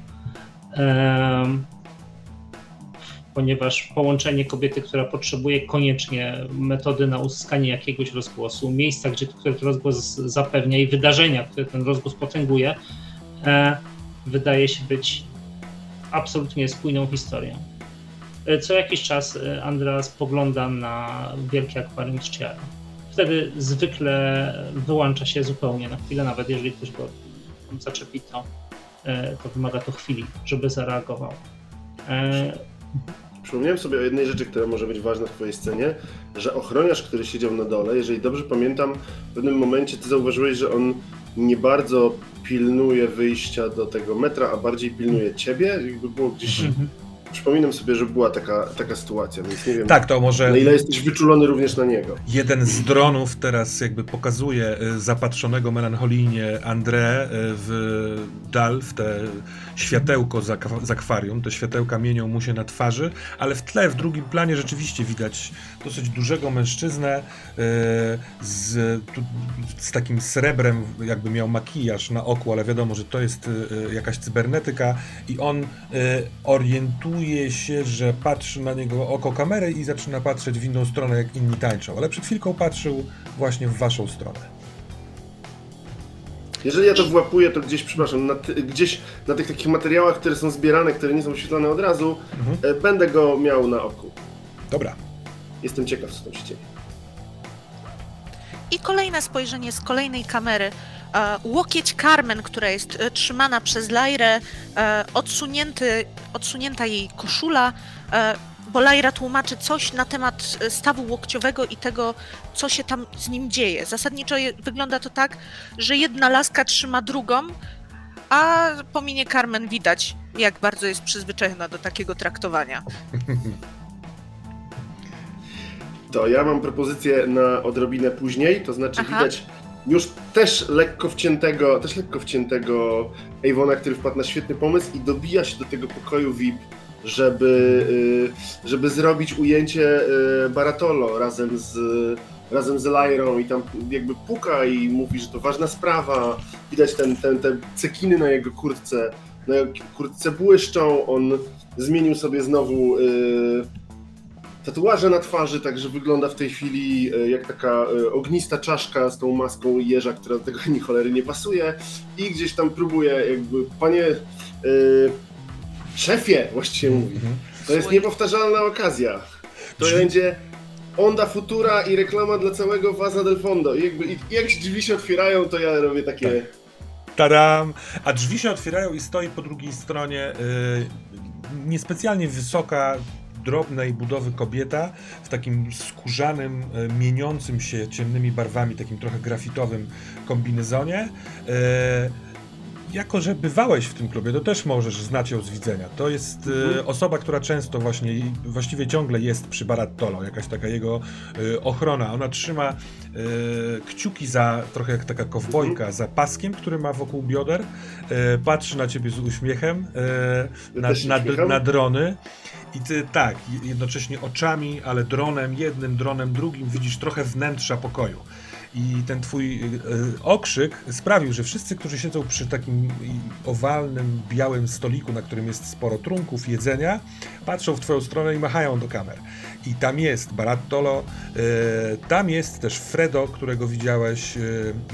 Ponieważ połączenie kobiety, która potrzebuje koniecznie metody na uzyskanie jakiegoś rozgłosu, miejsca, gdzie który ten rozgłos zapewnia i wydarzenia, które ten rozgłos potęguje, e, wydaje się być absolutnie spójną historią. E, co jakiś czas e, Andreas spogląda na wielkie akwarium z Ciara. Wtedy zwykle wyłącza się zupełnie na chwilę, nawet jeżeli ktoś go zaczepi, to, e, to wymaga to chwili, żeby zareagował. Przypomniałem sobie o jednej rzeczy, która może być ważna w Twojej scenie, że ochroniarz, który siedział na dole, jeżeli dobrze pamiętam, w pewnym momencie Ty zauważyłeś, że on nie bardzo pilnuje wyjścia do tego metra, a bardziej pilnuje Ciebie, jakby było gdzieś mhm przypominam sobie, że była taka, taka sytuacja, więc nie wiem. Tak, to może. Na ile jesteś wyczulony również na niego. Jeden z dronów teraz jakby pokazuje y, zapatrzonego melancholijnie André y, w dal, w te światełko z akwarium. Te światełka mienią mu się na twarzy, ale w tle, w drugim planie rzeczywiście widać dosyć dużego mężczyznę y, z, z takim srebrem, jakby miał makijaż na oku, ale wiadomo, że to jest jakaś cybernetyka i on orientuje okazuje się, że patrzy na niego oko kamery i zaczyna patrzeć w inną stronę, jak inni tańczą, ale przed chwilką patrzył właśnie w waszą stronę. Jeżeli ja to włapuję, to gdzieś, przepraszam, na gdzieś na tych takich materiałach, które są zbierane, które nie są wyświetlane od razu, mhm. e, będę go miał na oku. Dobra. Jestem ciekaw, co tam się dzieje. I kolejne spojrzenie z kolejnej kamery. E, łokieć Carmen, która jest e, trzymana przez Lajrę, e, odsunięty, odsunięta jej koszula, e, bo Lajra tłumaczy coś na temat e, stawu łokciowego i tego, co się tam z nim dzieje. Zasadniczo je, wygląda to tak, że jedna laska trzyma drugą, a po minie Carmen widać, jak bardzo jest przyzwyczajona do takiego traktowania. *laughs* To ja mam propozycję na odrobinę później, to znaczy Aha. widać już też lekko wciętego, też lekko wciętego Avona, który wpadł na świetny pomysł i dobija się do tego pokoju VIP, żeby, y, żeby zrobić ujęcie y, Baratolo razem z, razem z Lyrą i tam jakby puka i mówi, że to ważna sprawa. Widać ten, ten, te cekiny na jego kurtce, na jego kurtce błyszczą, on zmienił sobie znowu y, tatuaże na twarzy, także wygląda w tej chwili jak taka ognista czaszka z tą maską jeża, która do tego *laughs* ni cholery nie pasuje. I gdzieś tam próbuje jakby, panie szefie właściwie mówi, Mhm. to jest niepowtarzalna okazja. To Drzwi- będzie Onda Futura i reklama dla całego Vaza del Fondo. I jakby i jak się drzwi się otwierają, to ja robię takie... Tadam! A drzwi się otwierają i stoi po drugiej stronie yy, niespecjalnie wysoka, drobnej budowy kobieta w takim skórzanym, y, mieniącym się ciemnymi barwami, takim trochę grafitowym kombinezonie. Yy, jako, że bywałeś w tym klubie, to też możesz znać ją z widzenia. To jest y, Mhm. osoba, która często właśnie, właściwie ciągle jest przy Barattolo, jakaś taka jego y, ochrona. Ona trzyma y, kciuki za, trochę jak taka kowbojka, za paskiem, który ma wokół bioder. Patrzy na ciebie z uśmiechem, na, na, na drony. I ty tak, jednocześnie oczami, ale dronem, jednym dronem, drugim widzisz trochę wnętrza pokoju. I ten twój y, y, okrzyk sprawił, że wszyscy, którzy siedzą przy takim owalnym, białym stoliku, na którym jest sporo trunków, jedzenia, patrzą w twoją stronę i machają do kamer. I tam jest Barattolo, y, tam jest też Fredo, którego widziałeś,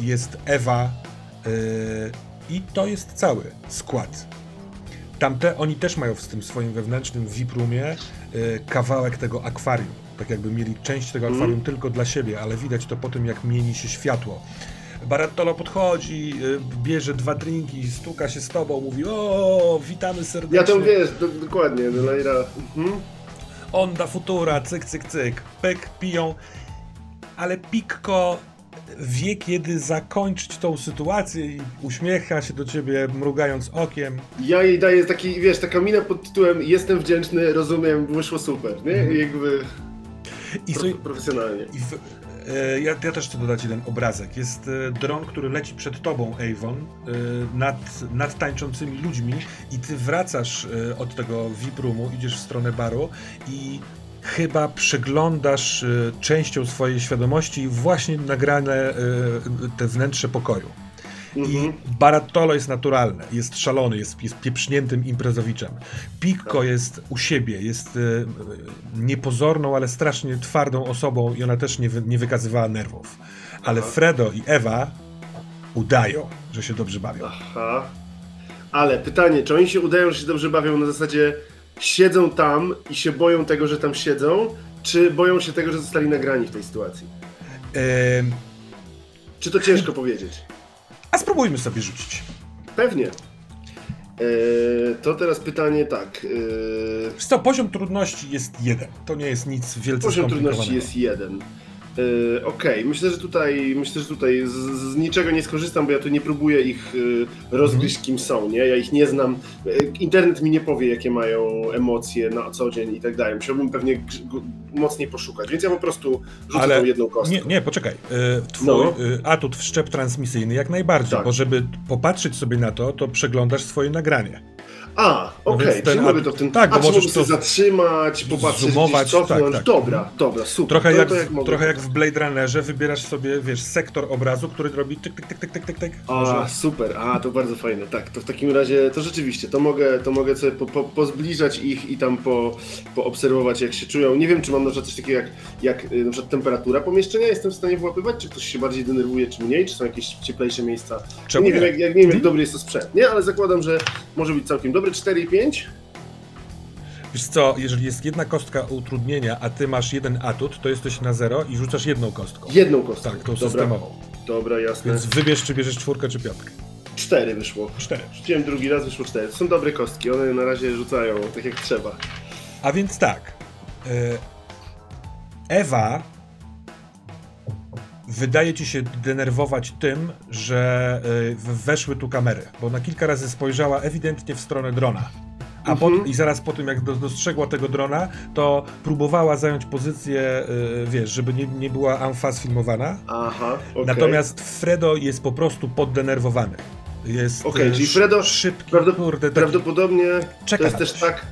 jest Ewa i to jest cały skład. Tamte, oni też mają w tym swoim wewnętrznym VIP-roomie y, kawałek tego akwarium. Tak jakby mieli część tego akwarium tylko dla siebie, ale widać to po tym, jak mieni się światło. Barattolo podchodzi, y, bierze dwa drinki, stuka się z tobą, mówi o, witamy serdecznie. Ja to wiesz, do, dokładnie, Lejra. Mhm. Onda Futura, cyk, cyk, cyk, pyk, piją. Ale Pikko wie, kiedy zakończyć tą sytuację i uśmiecha się do ciebie, mrugając okiem. Ja jej daję taki, wiesz, taka mina pod tytułem jestem wdzięczny, rozumiem, wyszło super, nie? Mhm. Jakby I, pro, profesjonalnie. i w, e, ja, ja też chcę dodać jeden obrazek. Jest e, dron, który leci przed tobą, Avon, e, nad, nad tańczącymi ludźmi i ty wracasz e, od tego VIP-roomu, idziesz w stronę baru i chyba przeglądasz e, częścią swojej świadomości właśnie nagrane e, te wnętrze pokoju. Mhm. I Barattolo jest naturalny, jest szalony, jest, jest pieprzniętym imprezowiczem. Pikko jest u siebie, jest e, niepozorną, ale strasznie twardą osobą i ona też nie, wy, nie wykazywała nerwów. Ale Aha. Fredo i Ewa udają, że się dobrze bawią. Aha. Ale pytanie, czy oni się udają, że się dobrze bawią na zasadzie siedzą tam i się boją tego, że tam siedzą, czy boją się tego, że zostali nagrani w tej sytuacji? Czy to ciężko powiedzieć? A spróbujmy sobie rzucić. Pewnie. Eee, to teraz pytanie tak. Eee, co, poziom trudności jest jeden. To nie jest nic wielce poziom trudności jest jeden. Eee, Okej, myślę, że tutaj myślę, że tutaj z, z niczego nie skorzystam, bo ja tu nie próbuję ich e, rozgryźć kim są, nie? Ja ich nie znam. E, internet mi nie powie, jakie mają emocje na co dzień i tak dalej. Musiałbym pewnie mocniej poszukać, więc ja po prostu rzucę Ale tą jedną kostkę. Nie, nie, poczekaj. E, Twój No. e, atut wszczep transmisyjny jak najbardziej, Tak. bo żeby popatrzeć sobie na to, to przeglądasz swoje nagranie. A, No okej, czyli ten- mogę to w ten... tak, bo możesz to zatrzymać, popatrzeć, zoomować, gdzieś cofnąć. tak, tak. Dobra, dobra, super. Trochę, to, jak, to w, jak mogę. trochę jak w Blade Runnerze wybierasz sobie, wiesz, sektor obrazu, który robi tyk, tyk, tyk, tyk, tyk, tyk, tyk. A, Może- super, a to bardzo fajne. Tak, to w takim razie, to rzeczywiście, to mogę, to mogę sobie po, po, pozbliżać ich i tam po, poobserwować, jak się czują. Nie wiem, czy mam na przykład coś takiego jak, jak y, na przykład temperatura pomieszczenia, jestem w stanie włapywać, czy ktoś się bardziej denerwuje, czy mniej, czy są jakieś cieplejsze miejsca. Czemu nie, wiem, nie? jak, jak, nie wiem, jak Mhm. dobry jest to sprzęt, nie? Ale zakładam, że może być całkiem dobry. 4 i 5? Wiesz co, jeżeli jest jedna kostka utrudnienia, a ty masz jeden atut, to jesteś na zero i rzucasz jedną kostką. Jedną kostkę. Tak, tą Dobra. systemową. Dobra, jasne. Więc wybierz, czy bierzesz czwórkę, czy piątkę. Cztery wyszło. Cztery. Rzuciłem drugi raz, wyszło cztery. To są dobre kostki, one na razie rzucają tak jak trzeba. A więc tak. e, Ewa wydaje ci się denerwować tym, że w- weszły tu kamery, bo na kilka razy spojrzała ewidentnie w stronę drona. A po, Mhm. I zaraz po tym, jak do- dostrzegła tego drona, to próbowała zająć pozycję, e, wiesz, żeby nie, nie była amfas filmowana. Aha, okej. Natomiast Fredo jest po prostu poddenerwowany. Jest e, czyli Fredo szybki, kurde, taki, Prawdopodobnie czeka to jest też tak.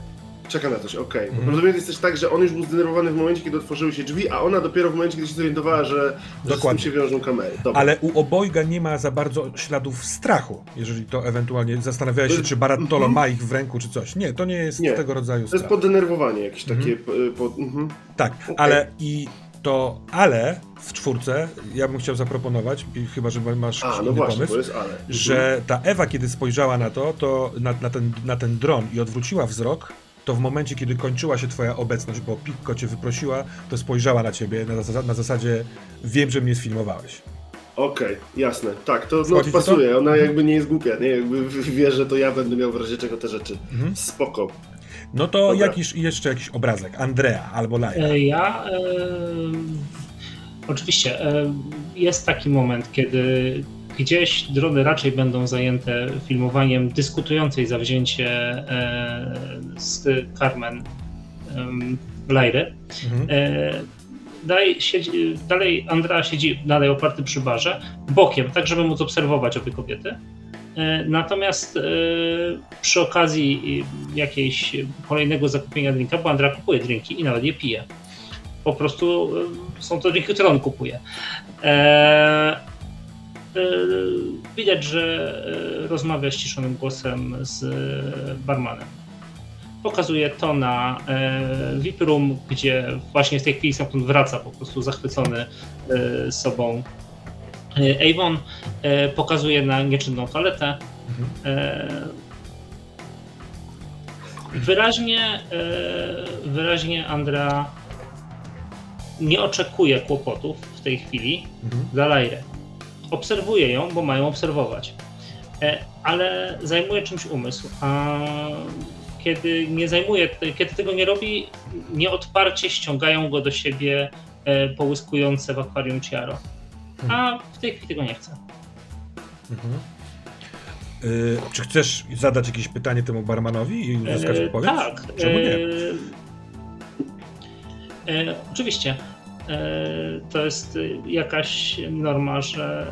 Czeka na coś, okej. Mhm. Prawdopodobnie to jest też tak, że on już był zdenerwowany w momencie, kiedy otworzyły się drzwi, a ona dopiero w momencie, kiedy się zorientowała, że, że z tym Dokładnie. się wiążą kamery. Dobra. Ale u obojga nie ma za bardzo śladów strachu, jeżeli to ewentualnie zastanawiałeś się, czy Barattolo mhm. ma ich w ręku, czy coś. Nie, to nie jest Nie. tego rodzaju To jest strach. poddenerwowanie jakieś Mhm. takie. Po, po, mhm. Tak, Okej. ale i to ale w czwórce, ja bym chciał zaproponować, chyba, że masz A, no właśnie, pomysł, to jest ale. że ta Ewa, kiedy spojrzała na to, to na, na, ten, na ten dron i odwróciła wzrok, to w momencie, kiedy kończyła się twoja obecność, bo Pikko cię wyprosiła, to spojrzała na ciebie na, zas- na zasadzie wiem, że mnie sfilmowałeś. Okej, jasne. Tak, to no, ci to? pasuje. Ona jakby nie jest głupia, nie? Jakby wie, że to ja będę miał w razie czego te rzeczy. Mhm. Spoko. No to Dobra. jakiś, jeszcze jakiś obrazek, Andrea albo Laja. E, Ja e, oczywiście e, jest taki moment, kiedy gdzieś drony raczej będą zajęte filmowaniem dyskutującej za wzięcie e, z Carmen Lajry. Mhm. E, Dalej, siedzi, dalej Andrea siedzi dalej oparty przy barze, bokiem, tak żeby móc obserwować obie kobiety. E, Natomiast przy okazji jakiejś kolejnego zakupienia drinka, bo Andrea kupuje drinki i nawet je pije. Po prostu są to drinki, które on kupuje. E, Widać, że e, rozmawia ściszonym głosem z e, barmanem pokazuje to na VIP Room, gdzie właśnie w tej chwili stamtąd wraca po prostu zachwycony sobą Avon. Pokazuje na nieczynną toaletę. E, wyraźnie, wyraźnie Andrea nie oczekuje kłopotów w tej chwili Mhm. dla Lajry. Obserwuje ją, bo mają obserwować. E, Ale zajmuje czymś umysł. A kiedy nie zajmuje, kiedy tego nie robi, nieodparcie ściągają go do siebie e, połyskujące w akwarium Ciaro. A w tej chwili tego nie chce. Mhm. Y, czy chcesz zadać jakieś pytanie temu barmanowi i uzyskać odpowiedź? Tak. Czemu nie? E, oczywiście. E, to jest e, jakaś norma, że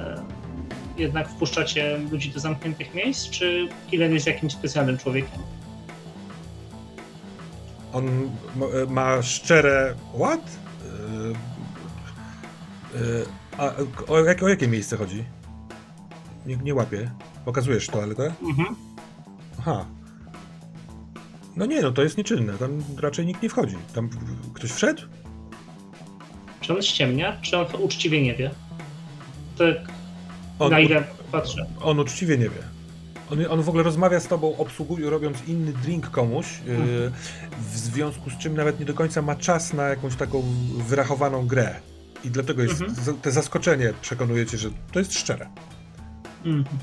jednak wpuszczacie ludzi do zamkniętych miejsc, czy Killen jest jakimś specjalnym człowiekiem? On ma, ma szczere... Y, y, a o, jak, o jakie miejsce chodzi? Nie, nie łapię. Pokazujesz toaletę? Mhm. Aha. No nie, no to jest nieczynne. Tam raczej nikt nie wchodzi. Tam ktoś wszedł? Czy on ściemnia, czy on uczciwie nie wie? Tak, On, na ile patrzę. on uczciwie nie wie. On, on w ogóle rozmawia z tobą, obsługuje, robiąc inny drink komuś, yy, w związku z czym nawet nie do końca ma czas na jakąś taką wyrachowaną grę. I dlatego jest Mhm. te zaskoczenie przekonuje cię, że to jest szczere. Mhm.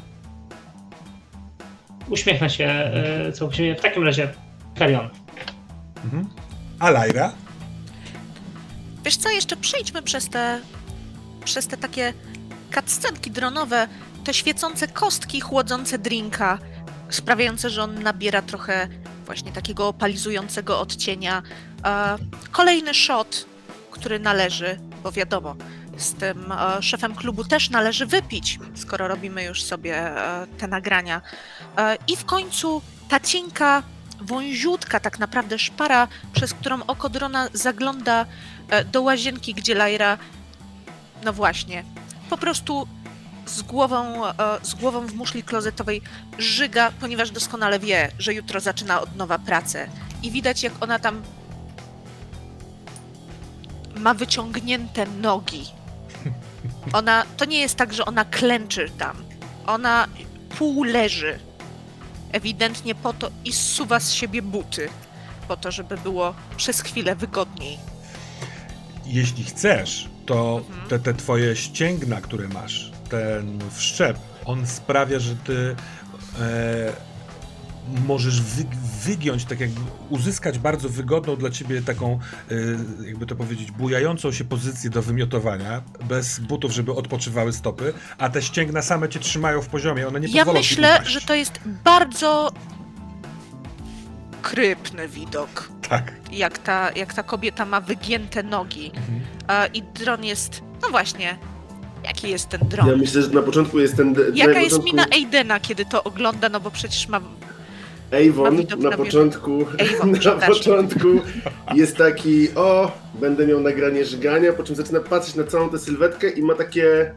Uśmiechnę się e, całkowicie. W takim razie Karion. Mhm. A Lyra? Wiesz co, jeszcze przejdźmy przez te, przez te takie cutscenki dronowe, te świecące kostki chłodzące drinka, sprawiające, że on nabiera trochę właśnie takiego opalizującego odcienia. E, kolejny shot, który należy, bo wiadomo, z tym e, szefem klubu też należy wypić, skoro robimy już sobie e, te nagrania. I w końcu ta cienka, wąziutka tak naprawdę szpara, przez którą oko drona zagląda e, do łazienki, gdzie Lyra, no właśnie, po prostu z głową, e, z głową w muszli klozetowej żyga, ponieważ doskonale wie, że jutro zaczyna od nowa pracę. I widać, jak ona tam ma wyciągnięte nogi. Ona, to nie jest tak, że ona klęczy tam. Ona pół leży. Ewidentnie po to i zsuwa z siebie buty. po to, żeby było przez chwilę wygodniej. Jeśli chcesz, to Mhm. te, te twoje ścięgna, które masz, ten wszczep, on sprawia, że ty e, możesz wy, wygiąć, tak jakby uzyskać bardzo wygodną dla ciebie taką, e, jakby to powiedzieć, bujającą się pozycję do wymiotowania, bez butów, żeby odpoczywały stopy, a te ścięgna same cię trzymają w poziomie, one nie Ja pozwolą ci myślę, że to jest bardzo krypny widok. Tak. Jak ta, jak ta kobieta ma wygięte nogi. Mhm. A, I dron jest. No właśnie. Jaki jest ten dron? Ja myślę, że na początku jest ten... Jaka na jest początku... mina Aidena, kiedy to ogląda? No bo przecież ma. Avon na początku, Avon, *laughs* na początku jest taki, o, będę miał nagranie żygania, po czym zaczyna patrzeć na całą tę sylwetkę i ma takie...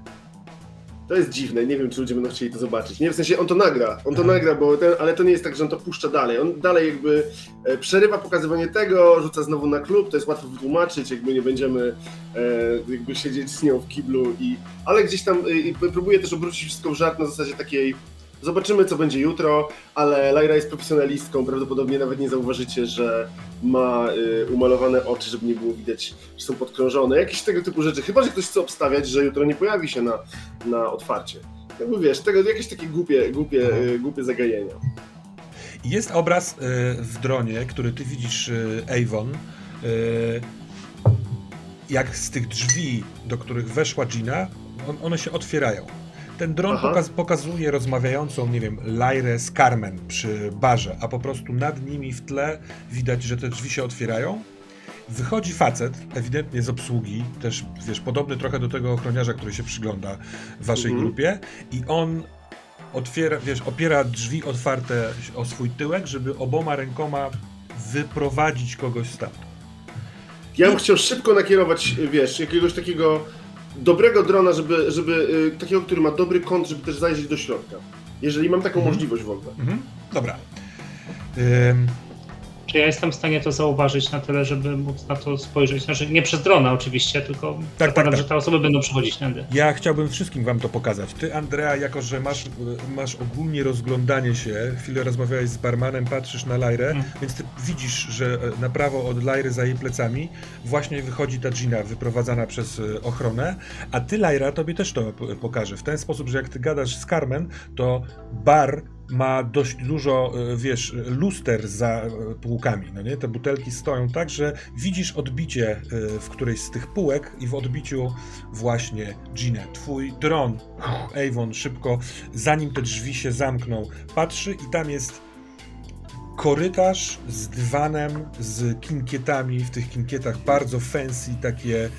To jest dziwne, nie wiem, czy ludzie będą chcieli to zobaczyć. Nie, w sensie on to nagra, on to Aha. nagra, bo ten, ale to nie jest tak, że on to puszcza dalej. On dalej jakby e, przerywa pokazywanie tego, rzuca znowu na klub, to jest łatwo wytłumaczyć, jakby nie będziemy e, jakby siedzieć z nią w kiblu i... Ale gdzieś tam e, i próbuje też obrócić wszystko w żart na zasadzie takiej Zobaczymy, co będzie jutro, ale Lyra jest profesjonalistką, prawdopodobnie nawet nie zauważycie, że ma y, umalowane oczy, żeby nie było widać, że są podkrążone, jakieś tego typu rzeczy. Chyba, że ktoś chce obstawiać, że jutro nie pojawi się na, na otwarcie. Jakby wiesz, tego, jakieś takie głupie, głupie, Mhm. y, głupie zagajenia. Jest obraz e, w dronie, który ty widzisz, e, Avon. e, Jak z tych drzwi, do których weszła Gina, on, one się otwierają. Ten dron pokaz, pokazuje rozmawiającą, nie wiem, Lyrę z Carmen przy barze, a po prostu nad nimi w tle widać, że te drzwi się otwierają. Wychodzi facet, ewidentnie z obsługi, też wiesz, podobny trochę do tego ochroniarza, który się przygląda w waszej Mhm. grupie, i on otwiera, wiesz, opiera drzwi otwarte o swój tyłek, żeby oboma rękoma wyprowadzić kogoś stamtąd. Ja bym chciał szybko nakierować, wiesz, jakiegoś takiego dobrego drona, żeby, żeby y, takiego, który ma dobry kąt, żeby też zajrzeć do środka. Jeżeli mam taką Mhm. możliwość w ogóle. Mhm. Dobra. Ym, Czy ja jestem w stanie to zauważyć na tyle, żeby móc na to spojrzeć? Znaczy nie przez drona oczywiście, tylko tak, zakładam, tak. że te osoby będą przychodzić tędy. Ja chciałbym wszystkim wam to pokazać. Ty, Andrea, jako że masz, masz ogólnie rozglądanie się, chwilę rozmawiałeś z barmanem, patrzysz na Lajrę, Mhm. więc ty widzisz, że e, na prawo od Lajry za jej plecami właśnie wychodzi ta Gina wyprowadzana przez e, ochronę, a ty, Lajra, tobie też to pokażę. W ten sposób, że jak ty gadasz z Carmen, to bar ma dość dużo, e, wiesz, luster za e, półkami, no nie? Te butelki stoją tak, że widzisz odbicie e, w którejś z tych półek i w odbiciu właśnie Ginę. Twój dron, Avon, szybko, zanim te drzwi się zamkną, patrzy i tam jest korytarz z dywanem, z kinkietami, w tych kinkietach bardzo fancy, takie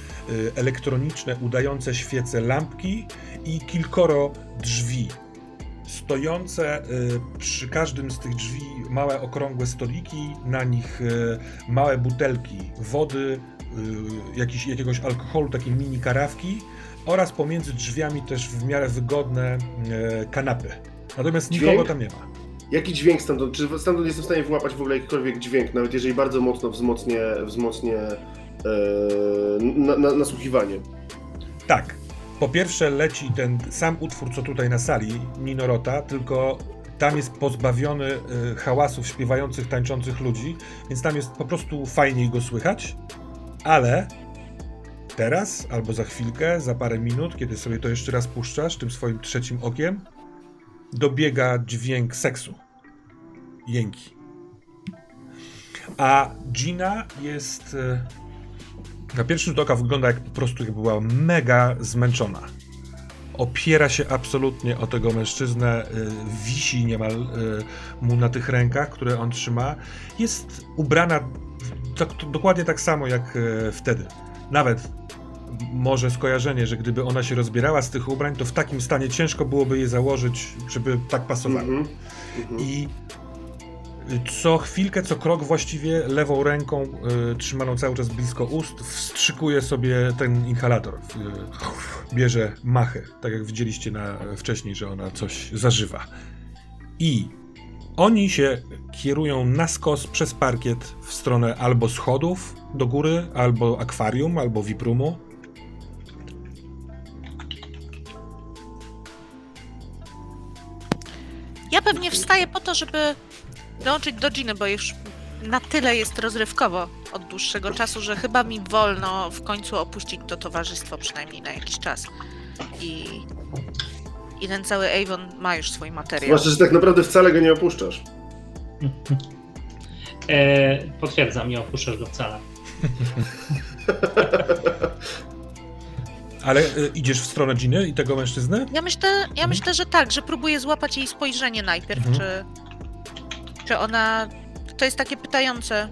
elektroniczne, udające świece lampki i kilkoro drzwi. Stojące y, przy każdym z tych drzwi małe okrągłe stoliki, na nich y, małe butelki wody, y, jakiś, jakiegoś alkoholu, takie mini karawki oraz pomiędzy drzwiami też w miarę wygodne kanapy. Natomiast nikogo Dźwięk? tam nie ma. Jaki dźwięk stamtąd? Czy stamtąd jestem w stanie wyłapać w ogóle jakikolwiek dźwięk, nawet jeżeli bardzo mocno wzmocnię, wzmocnię e, na, na, nasłuchiwanie? Tak. Po pierwsze leci ten sam utwór, co tutaj na sali, Minorota, tylko tam jest pozbawiony y, hałasów śpiewających, tańczących ludzi, więc tam jest po prostu fajniej go słychać, ale teraz, albo za chwilkę, za parę minut, kiedy sobie to jeszcze raz puszczasz tym swoim trzecim okiem, dobiega dźwięk seksu. Jęki. A Gina jest... na pierwszy rzut oka wygląda jak po prostu jakby była mega zmęczona. Opiera się absolutnie o tego mężczyznę, y, wisi niemal y, mu na tych rękach, które on trzyma. Jest ubrana tak, dokładnie tak samo jak y, wtedy. Nawet może skojarzenie, że gdyby ona się rozbierała z tych ubrań, to w takim stanie ciężko byłoby je założyć, żeby tak pasowały. Mhm. Mhm. I co chwilkę, co krok właściwie lewą ręką y, trzymaną cały czas blisko ust wstrzykuje sobie ten inhalator. Y, bierze machę, tak jak widzieliście na, wcześniej, że ona coś zażywa. I oni się kierują na skos przez parkiet w stronę albo schodów do góry, albo akwarium, albo wiprumu. Ja pewnie wstaję po to, żeby dołączyć do Giny, bo już na tyle jest rozrywkowo od dłuższego czasu, że chyba mi wolno w końcu opuścić to towarzystwo przynajmniej na jakiś czas. I, i ten cały Avon ma już swój materiał. Zwłaszcza, że tak naprawdę wcale go nie opuszczasz. *laughs* E, potwierdzam, nie opuszczasz go wcale. *laughs* Ale y, idziesz w stronę Giny i tego mężczyzny? Ja myślę, ja myślę, że tak, że próbuję złapać jej spojrzenie najpierw, Mhm. czy, czy ona. To jest takie pytające.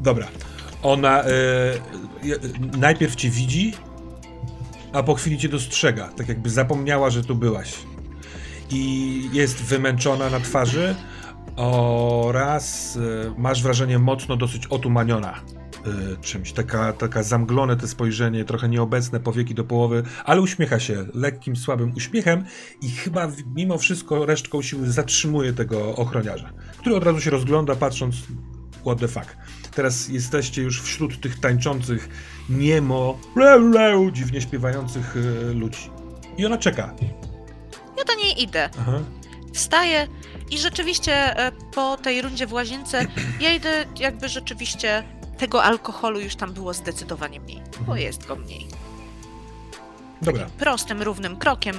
Dobra. Ona y, najpierw cię widzi, a po chwili cię dostrzega. Tak jakby zapomniała, że tu byłaś. I jest wymęczona na twarzy oraz y, masz wrażenie mocno dosyć otumaniona czymś. Taka, taka zamglone te spojrzenie, trochę nieobecne, powieki do połowy, ale uśmiecha się lekkim, słabym uśmiechem i chyba mimo wszystko resztką siły zatrzymuje tego ochroniarza, który od razu się rozgląda, patrząc what the fuck. Teraz jesteście już wśród tych tańczących, niemo, leu, leu, dziwnie śpiewających y, ludzi. I ona czeka. Ja do niej idę. Aha. Wstaję i rzeczywiście e, po tej rundzie w łazience *clears throat* ja idę jakby rzeczywiście tego alkoholu już tam było zdecydowanie mniej, bo Mhm. jest go mniej. Dobra. Prostym, równym krokiem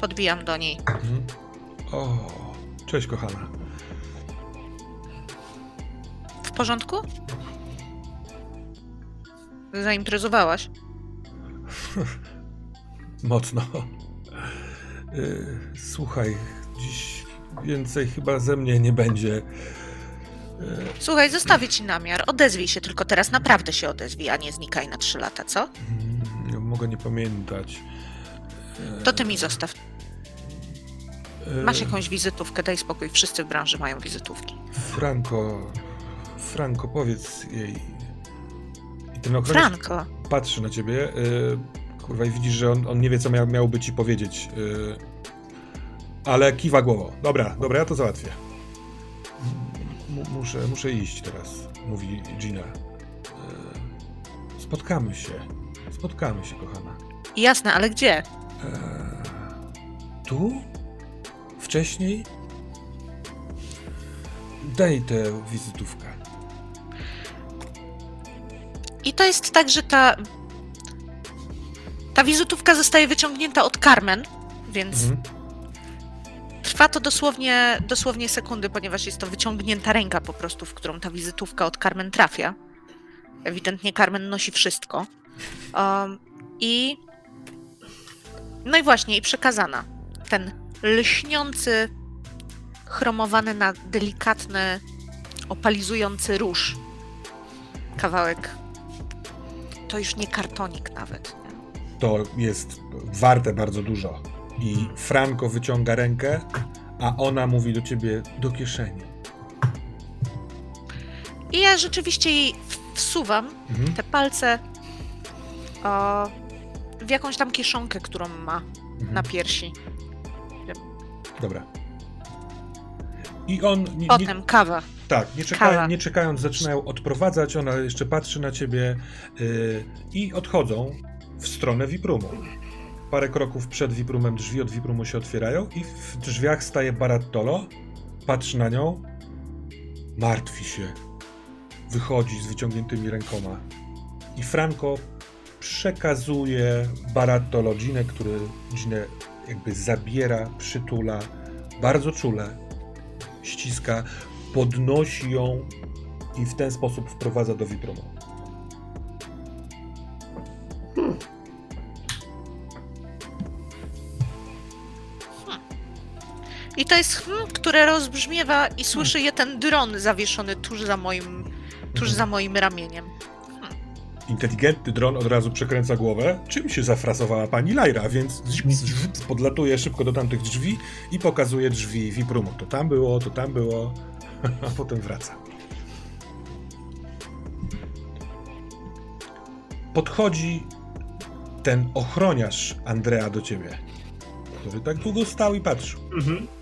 podbijam do niej. Mhm. O, cześć kochana. W porządku? Zaimprezowałaś? *laughs* Mocno. Y, Słuchaj, dziś więcej chyba ze mnie nie będzie. Słuchaj, zostawię ci namiar. Odezwij się tylko teraz, naprawdę się odezwij, a nie znikaj na trzy lata, co? Mogę nie pamiętać. To ty mi zostaw. y, Masz jakąś wizytówkę, daj spokój. Wszyscy w branży mają wizytówki. Franko, Franko, powiedz jej. I ten ochroniarz Franko, patrzy na ciebie. Y, kurwa, i widzisz, że on, on nie wie, co miał, miałby ci powiedzieć. Y, ale kiwa głową. Dobra, dobra, ja to załatwię. Muszę, muszę iść teraz, mówi Gina. Y, spotkamy się. Spotkamy się, kochana. jasne, ale gdzie? Eee, tu? Wcześniej? Daj tę wizytówkę. I to jest tak, że ta. Ta wizytówka zostaje wyciągnięta od Carmen, więc Mhm. Trwa to dosłownie, dosłownie sekundy, ponieważ jest to wyciągnięta ręka po prostu, w którą ta wizytówka od Carmen trafia. Ewidentnie Carmen nosi wszystko. Um, I. No i właśnie, i przekazana. Ten lśniący, chromowany na delikatny, opalizujący róż. Kawałek. To już nie kartonik nawet. To jest warte bardzo dużo. I Franco wyciąga rękę, a ona mówi do ciebie do kieszeni. I ja rzeczywiście jej wsuwam Mhm. te palce o, w jakąś tam kieszonkę, którą ma Mhm. na piersi. Dobra. I on. Nie, nie, Potem kawa. tak, nie, czeka, kawa. nie czekając, zaczynają odprowadzać. Ona jeszcze patrzy na ciebie yy, i odchodzą w stronę Wiprumu. Parę kroków przed Wiprumem drzwi od Wiprumu się otwierają i w drzwiach staje Barattolo. Patrzy na nią. Martwi się. Wychodzi z wyciągniętymi rękoma. I Franco przekazuje Barattolo Ginę, który Ginę jakby zabiera, przytula bardzo czule, ściska, podnosi ją i w ten sposób wprowadza do Wiprumu. I to jest hm, które rozbrzmiewa i słyszy je ten dron zawieszony tuż za moim, tuż za moim ramieniem. Inteligentny dron od razu przekręca głowę, czym się zafrasowała pani Lajra, więc podlatuje szybko do tamtych drzwi i pokazuje drzwi Wiprumu. To tam było, to tam było, *laughs* a potem wraca. Podchodzi ten ochroniarz Andrea do ciebie, który tak długo stał i patrzył. Mhm.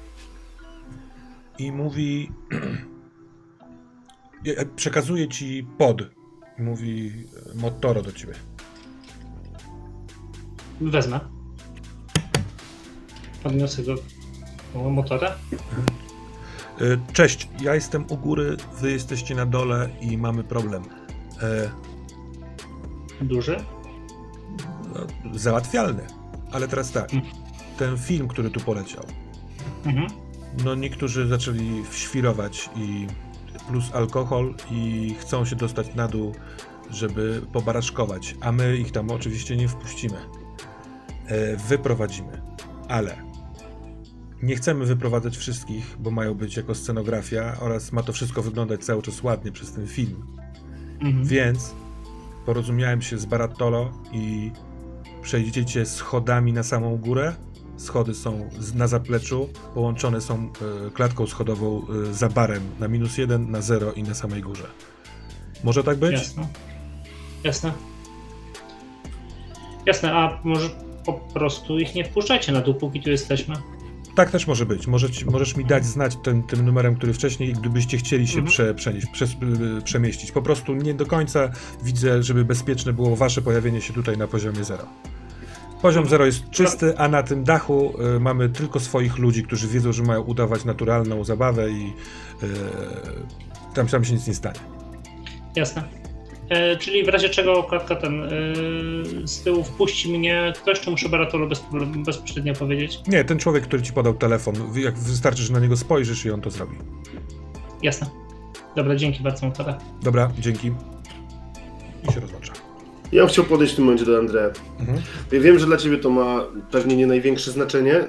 I mówi. *clears throat* e, Przekazuje ci pod. I mówi e, Motoro do ciebie. Wezmę. Podniosę go koło motora. Y, Cześć, ja jestem u góry, wy jesteście na dole i mamy problem. E, Duży? no, załatwialny. Ale teraz tak, Mhm. ten film, który tu poleciał, Mhm. No niektórzy zaczęli świrować i plus alkohol i chcą się dostać na dół, żeby pobaraszkować, a my ich tam oczywiście nie wpuścimy. E, wyprowadzimy, ale nie chcemy wyprowadzać wszystkich, bo mają być jako scenografia oraz ma to wszystko wyglądać cały czas ładnie przez ten film. Mhm. Więc porozumiałem się z Barattolo i przejdziecie schodami na samą górę. Schody są na zapleczu, połączone są e, klatką schodową e, za barem na minus jeden, na zero i na samej górze. Może tak być? Jasne. Jasne. Jasne, a może po prostu ich nie wpuszczajcie na dół, póki tu jesteśmy. Tak też może być. Możesz, możesz mi dać znać ten, tym numerem, który wcześniej, gdybyście chcieli się Mhm. prze, przenieść, y, przemieścić. Po prostu nie do końca widzę, żeby bezpieczne było wasze pojawienie się tutaj na poziomie zero. Poziom zero jest czysty, a na tym dachu y, mamy tylko swoich ludzi, którzy wiedzą, że mają udawać naturalną zabawę i y, tam, tam się nic nie stanie. Jasne. E, czyli w razie czego klatka ten e, z tyłu wpuści mnie ktoś, czy muszę Baratolu bez, bezpośrednio powiedzieć? Nie, ten człowiek, który ci podał telefon, jak wystarczy, że na niego spojrzysz i on to zrobi. Jasne. Dobra, dzięki bardzo, Motora. Dobra, dzięki. I się rozłącza. Ja bym chciał podejść w tym momencie do Andrea. Mhm. Ja wiem, że dla ciebie to ma pewnie nie największe znaczenie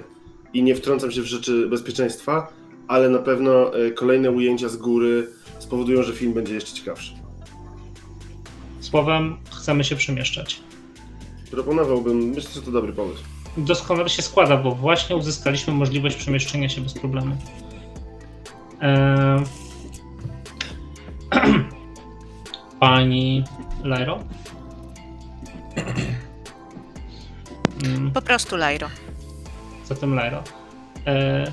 i nie wtrącam się w rzeczy bezpieczeństwa, ale na pewno e, kolejne ujęcia z góry spowodują, że film będzie jeszcze ciekawszy. Słowem, chcemy się przemieszczać. Proponowałbym, myślę, że to dobry pomysł. Doskonale się składa, bo właśnie uzyskaliśmy możliwość przemieszczenia się bez problemu. Eee... *clears throat* Pani Lairo? Mm, Po prostu Lairo. Zatem Lairo. Eee...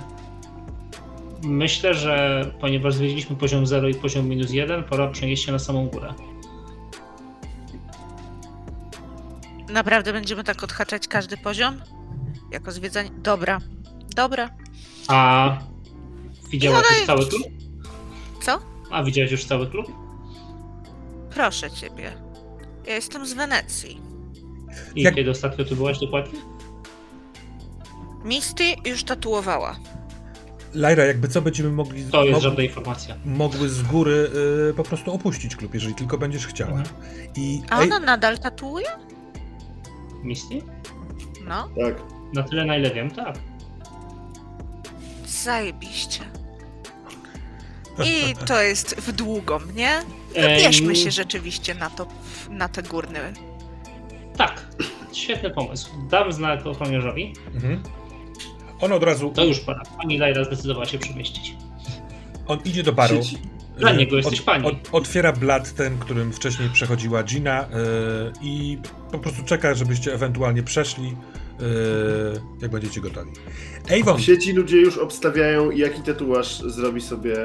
Myślę, że ponieważ zwiedziliśmy poziom 0 i poziom minus 1, pora przenieść się na samą górę. Naprawdę będziemy tak odhaczać każdy poziom? Jako zwiedzanie? Dobra. Dobra. A widziałaś No, już cały klub? Co? A widziałeś już cały klub? Proszę ciebie. Ja jestem z Wenecji. I Jak- kiedy ostatnio tu byłaś dokładnie? Misty już tatuowała. Lajra, jakby co będziemy mogli... To jest mog- żadna informacja. mogły z góry y, po prostu opuścić klub, jeżeli tylko będziesz chciała. Mhm. I A ej, ona nadal tatuuje? Misty? No, Tak. Na tyle, na ile wiem, tak. zajebiście. I *laughs* to jest w długą, nie? Wybierzmy Em, się rzeczywiście na to, na te górne. Tak, świetny pomysł. Dam znak ochroniarzowi. mhm. on od razu, To już pora. Pani Lajra zdecydowała się przemieścić. on idzie do baru. Siedzi- Dla y, niego jesteś pani. otwiera blat ten, którym wcześniej przechodziła Gina y, i po prostu czeka, żebyście ewentualnie przeszli, y, jak będziecie gotowi. Avon, W sieci ludzie już obstawiają, jaki tatuaż zrobi sobie,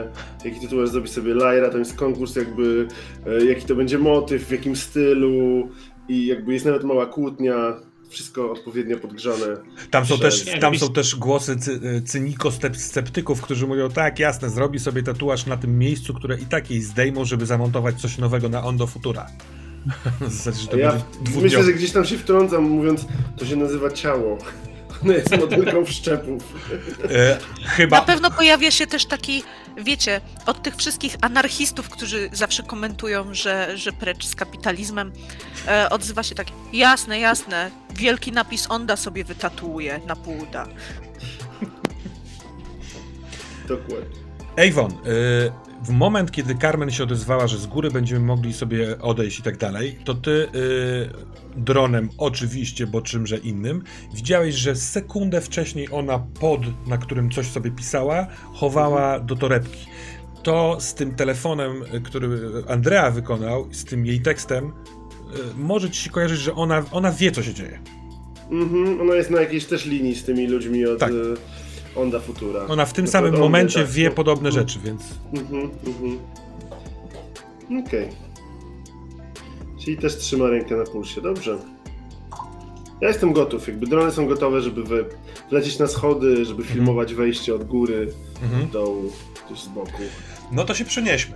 jaki tatuaż zrobi sobie Lyra, tam jest konkurs jakby, e, jaki to będzie motyw, w jakim stylu i jakby jest nawet mała kłótnia, wszystko odpowiednio podgrzane. tam są też, tam są też głosy cy, y, cyniko-sceptyków, którzy mówią, tak, jasne, zrobi sobie tatuaż na tym miejscu, które i tak jej zdejmą, żeby zamontować coś nowego na Ondo Futura. *laughs* W zasadzie, że to A ja będzie myślę, że gdzieś tam się wtrącam mówiąc, to się nazywa ciało. Ono jest modelką wszczepów. E, chyba... Na pewno pojawia się też taki, wiecie, od tych wszystkich anarchistów, którzy zawsze komentują, że, że precz z kapitalizmem, e, odzywa się tak, jasne, jasne, wielki napis Onda sobie wytatuuje na pół uda. Dokładnie. Avon, y, w moment, kiedy Carmen się odezwała, że z góry będziemy mogli sobie odejść i tak dalej, to ty y, dronem, oczywiście, bo czymże innym, widziałeś, że sekundę wcześniej ona pod, na którym coś sobie pisała, chowała do torebki. To z tym telefonem, y, który Andrea wykonał, z tym jej tekstem, y, może ci się kojarzyć, że ona, ona wie, co się dzieje. Mhm, ona jest na jakiejś też linii z tymi ludźmi od Tak. e, Onda Futura. Ona w tym samym momencie tak, wie no. podobne Mhm. rzeczy, więc... Mhm, mhm. Okej. Czyli też trzyma rękę na pulsie, dobrze. Ja jestem gotów, jakby drony są gotowe, żeby wy, lecieć na schody, żeby filmować wejście od góry Mhm. do dołu, gdzieś z boku. No to się przenieśmy.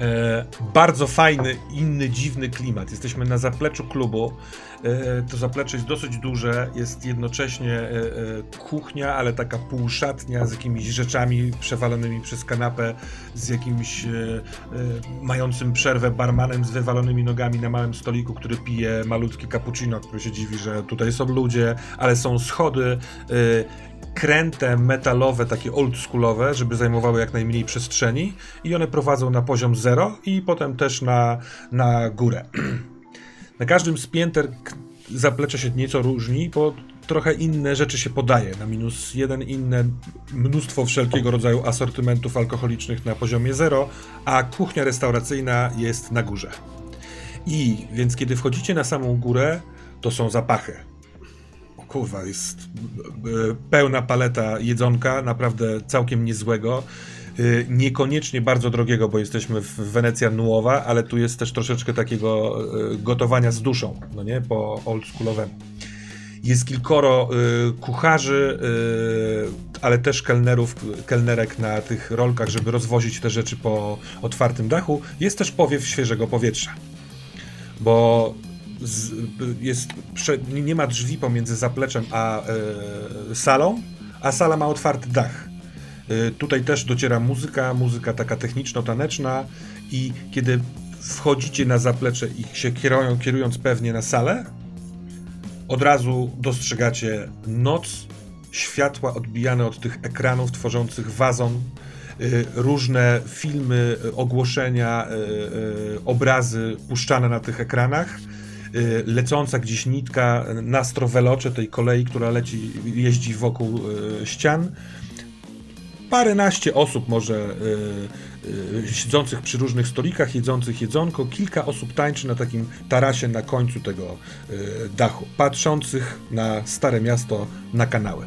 E, bardzo fajny, inny, dziwny klimat. Jesteśmy na zapleczu klubu. E, to zaplecze jest dosyć duże. Jest jednocześnie e, e, kuchnia, ale taka półszatnia z jakimiś rzeczami przewalonymi przez kanapę, z jakimś e, e, mającym przerwę barmanem z wywalonymi nogami na małym stoliku, który pije malutkie cappuccino, który się dziwi, że tutaj są ludzie, ale są schody. Kręte metalowe, takie oldschoolowe, żeby zajmowały jak najmniej przestrzeni i one prowadzą na poziom zero i potem też na, na górę. *clears throat* Na każdym z pięter zaplecze się nieco różni, bo trochę inne rzeczy się podaje. Na minus jeden inne mnóstwo wszelkiego rodzaju asortymentów alkoholicznych na poziomie zero, a kuchnia restauracyjna jest na górze. I więc kiedy wchodzicie na samą górę, to są zapachy. Kurwa, jest e, pełna paleta jedzonka, naprawdę całkiem niezłego. E, Niekoniecznie bardzo drogiego, bo jesteśmy w Wenecja Nuowa, ale tu jest też troszeczkę takiego e, gotowania z duszą, no nie, po oldschoolowemu. Jest kilkoro kucharzy, ale też kelnerów, kelnerek na tych rolkach, żeby rozwozić te rzeczy po otwartym dachu. Jest też powiew świeżego powietrza. Bo z, jest, nie ma drzwi pomiędzy zapleczem a y, salą, a sala ma otwarty dach. Y, Tutaj też dociera muzyka, muzyka taka techniczno-taneczna i kiedy wchodzicie na zaplecze i się kierują, kierując pewnie na salę, od razu dostrzegacie noc, światła odbijane od tych ekranów tworzących wazon, y, różne filmy, ogłoszenia, y, y, obrazy puszczane na tych ekranach, lecąca gdzieś nitka na strowelocze tej kolei, która leci, jeździ wokół y, ścian. Paręnaście osób może y, y, siedzących przy różnych stolikach, jedzących jedzonko. Kilka osób tańczy na takim tarasie na końcu tego y, dachu, patrzących na stare miasto, na kanały.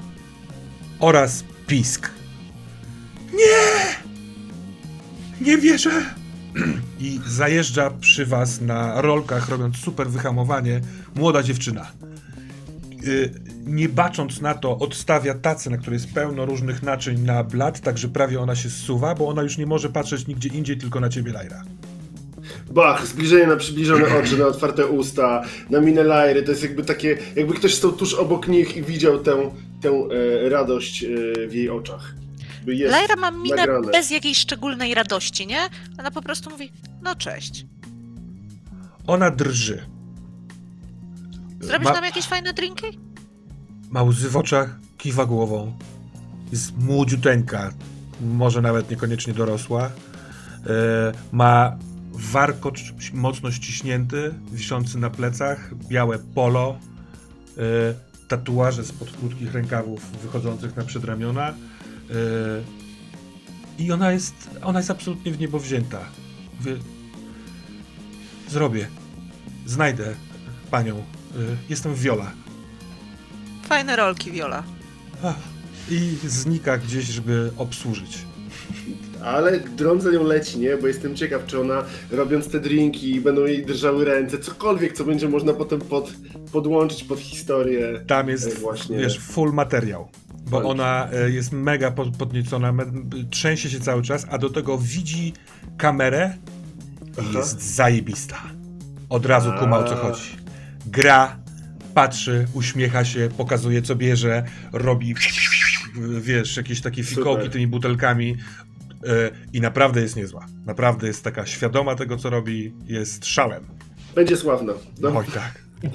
Oraz pisk. Nie! Nie wierzę! *clears throat* I zajeżdża przy was na rolkach, robiąc super wyhamowanie, młoda dziewczyna. Y, nie bacząc na to, odstawia tacę, na której jest pełno różnych naczyń na blat, także prawie ona się zsuwa, bo ona już nie może patrzeć nigdzie indziej, tylko na ciebie, Lajra. Bach, zbliżenie na przybliżone oczy, na otwarte usta, na minę Lajry, to jest jakby takie, jakby ktoś stał tuż obok nich i widział tę, tę e, radość e, w jej oczach. Jakby Jest Lajra ma minę nagrane. bez jakiejś szczególnej radości, nie? Ona po prostu mówi, no cześć. Ona drży. Zrobisz Ma- nam jakieś fajne drinki? Ma łzy w oczach, kiwa głową. Jest młodziuteńka, może nawet niekoniecznie dorosła. E, ma warkocz mocno ściśnięty, wiszący na plecach, białe polo, e, tatuaże spod krótkich rękawów wychodzących na przedramiona. E, I ona jest, ona jest absolutnie w niebo wzięta. Mówię, zrobię, znajdę panią. E, jestem Viola. Fajne rolki, Viola. I znika gdzieś, żeby obsłużyć. Ale dron za nią leci, nie? Bo jestem ciekaw, czy ona robiąc te drinki będą jej drżały ręce, cokolwiek, co będzie można potem pod, podłączyć pod historię. Tam jest, właśnie. wiesz, full materiał. Bo Fajnie. ona e, jest mega pod- podniecona, trzęsie się cały czas, a do tego widzi kamerę i jest zajebista. Od razu kuma o co chodzi. Gra, patrzy, uśmiecha się, pokazuje co bierze, robi wiesz, jakieś takie fikołki Super. tymi butelkami e, i naprawdę jest niezła. Naprawdę jest taka świadoma tego co robi, jest szałem. Będzie sławna. No. Oj tak. *laughs*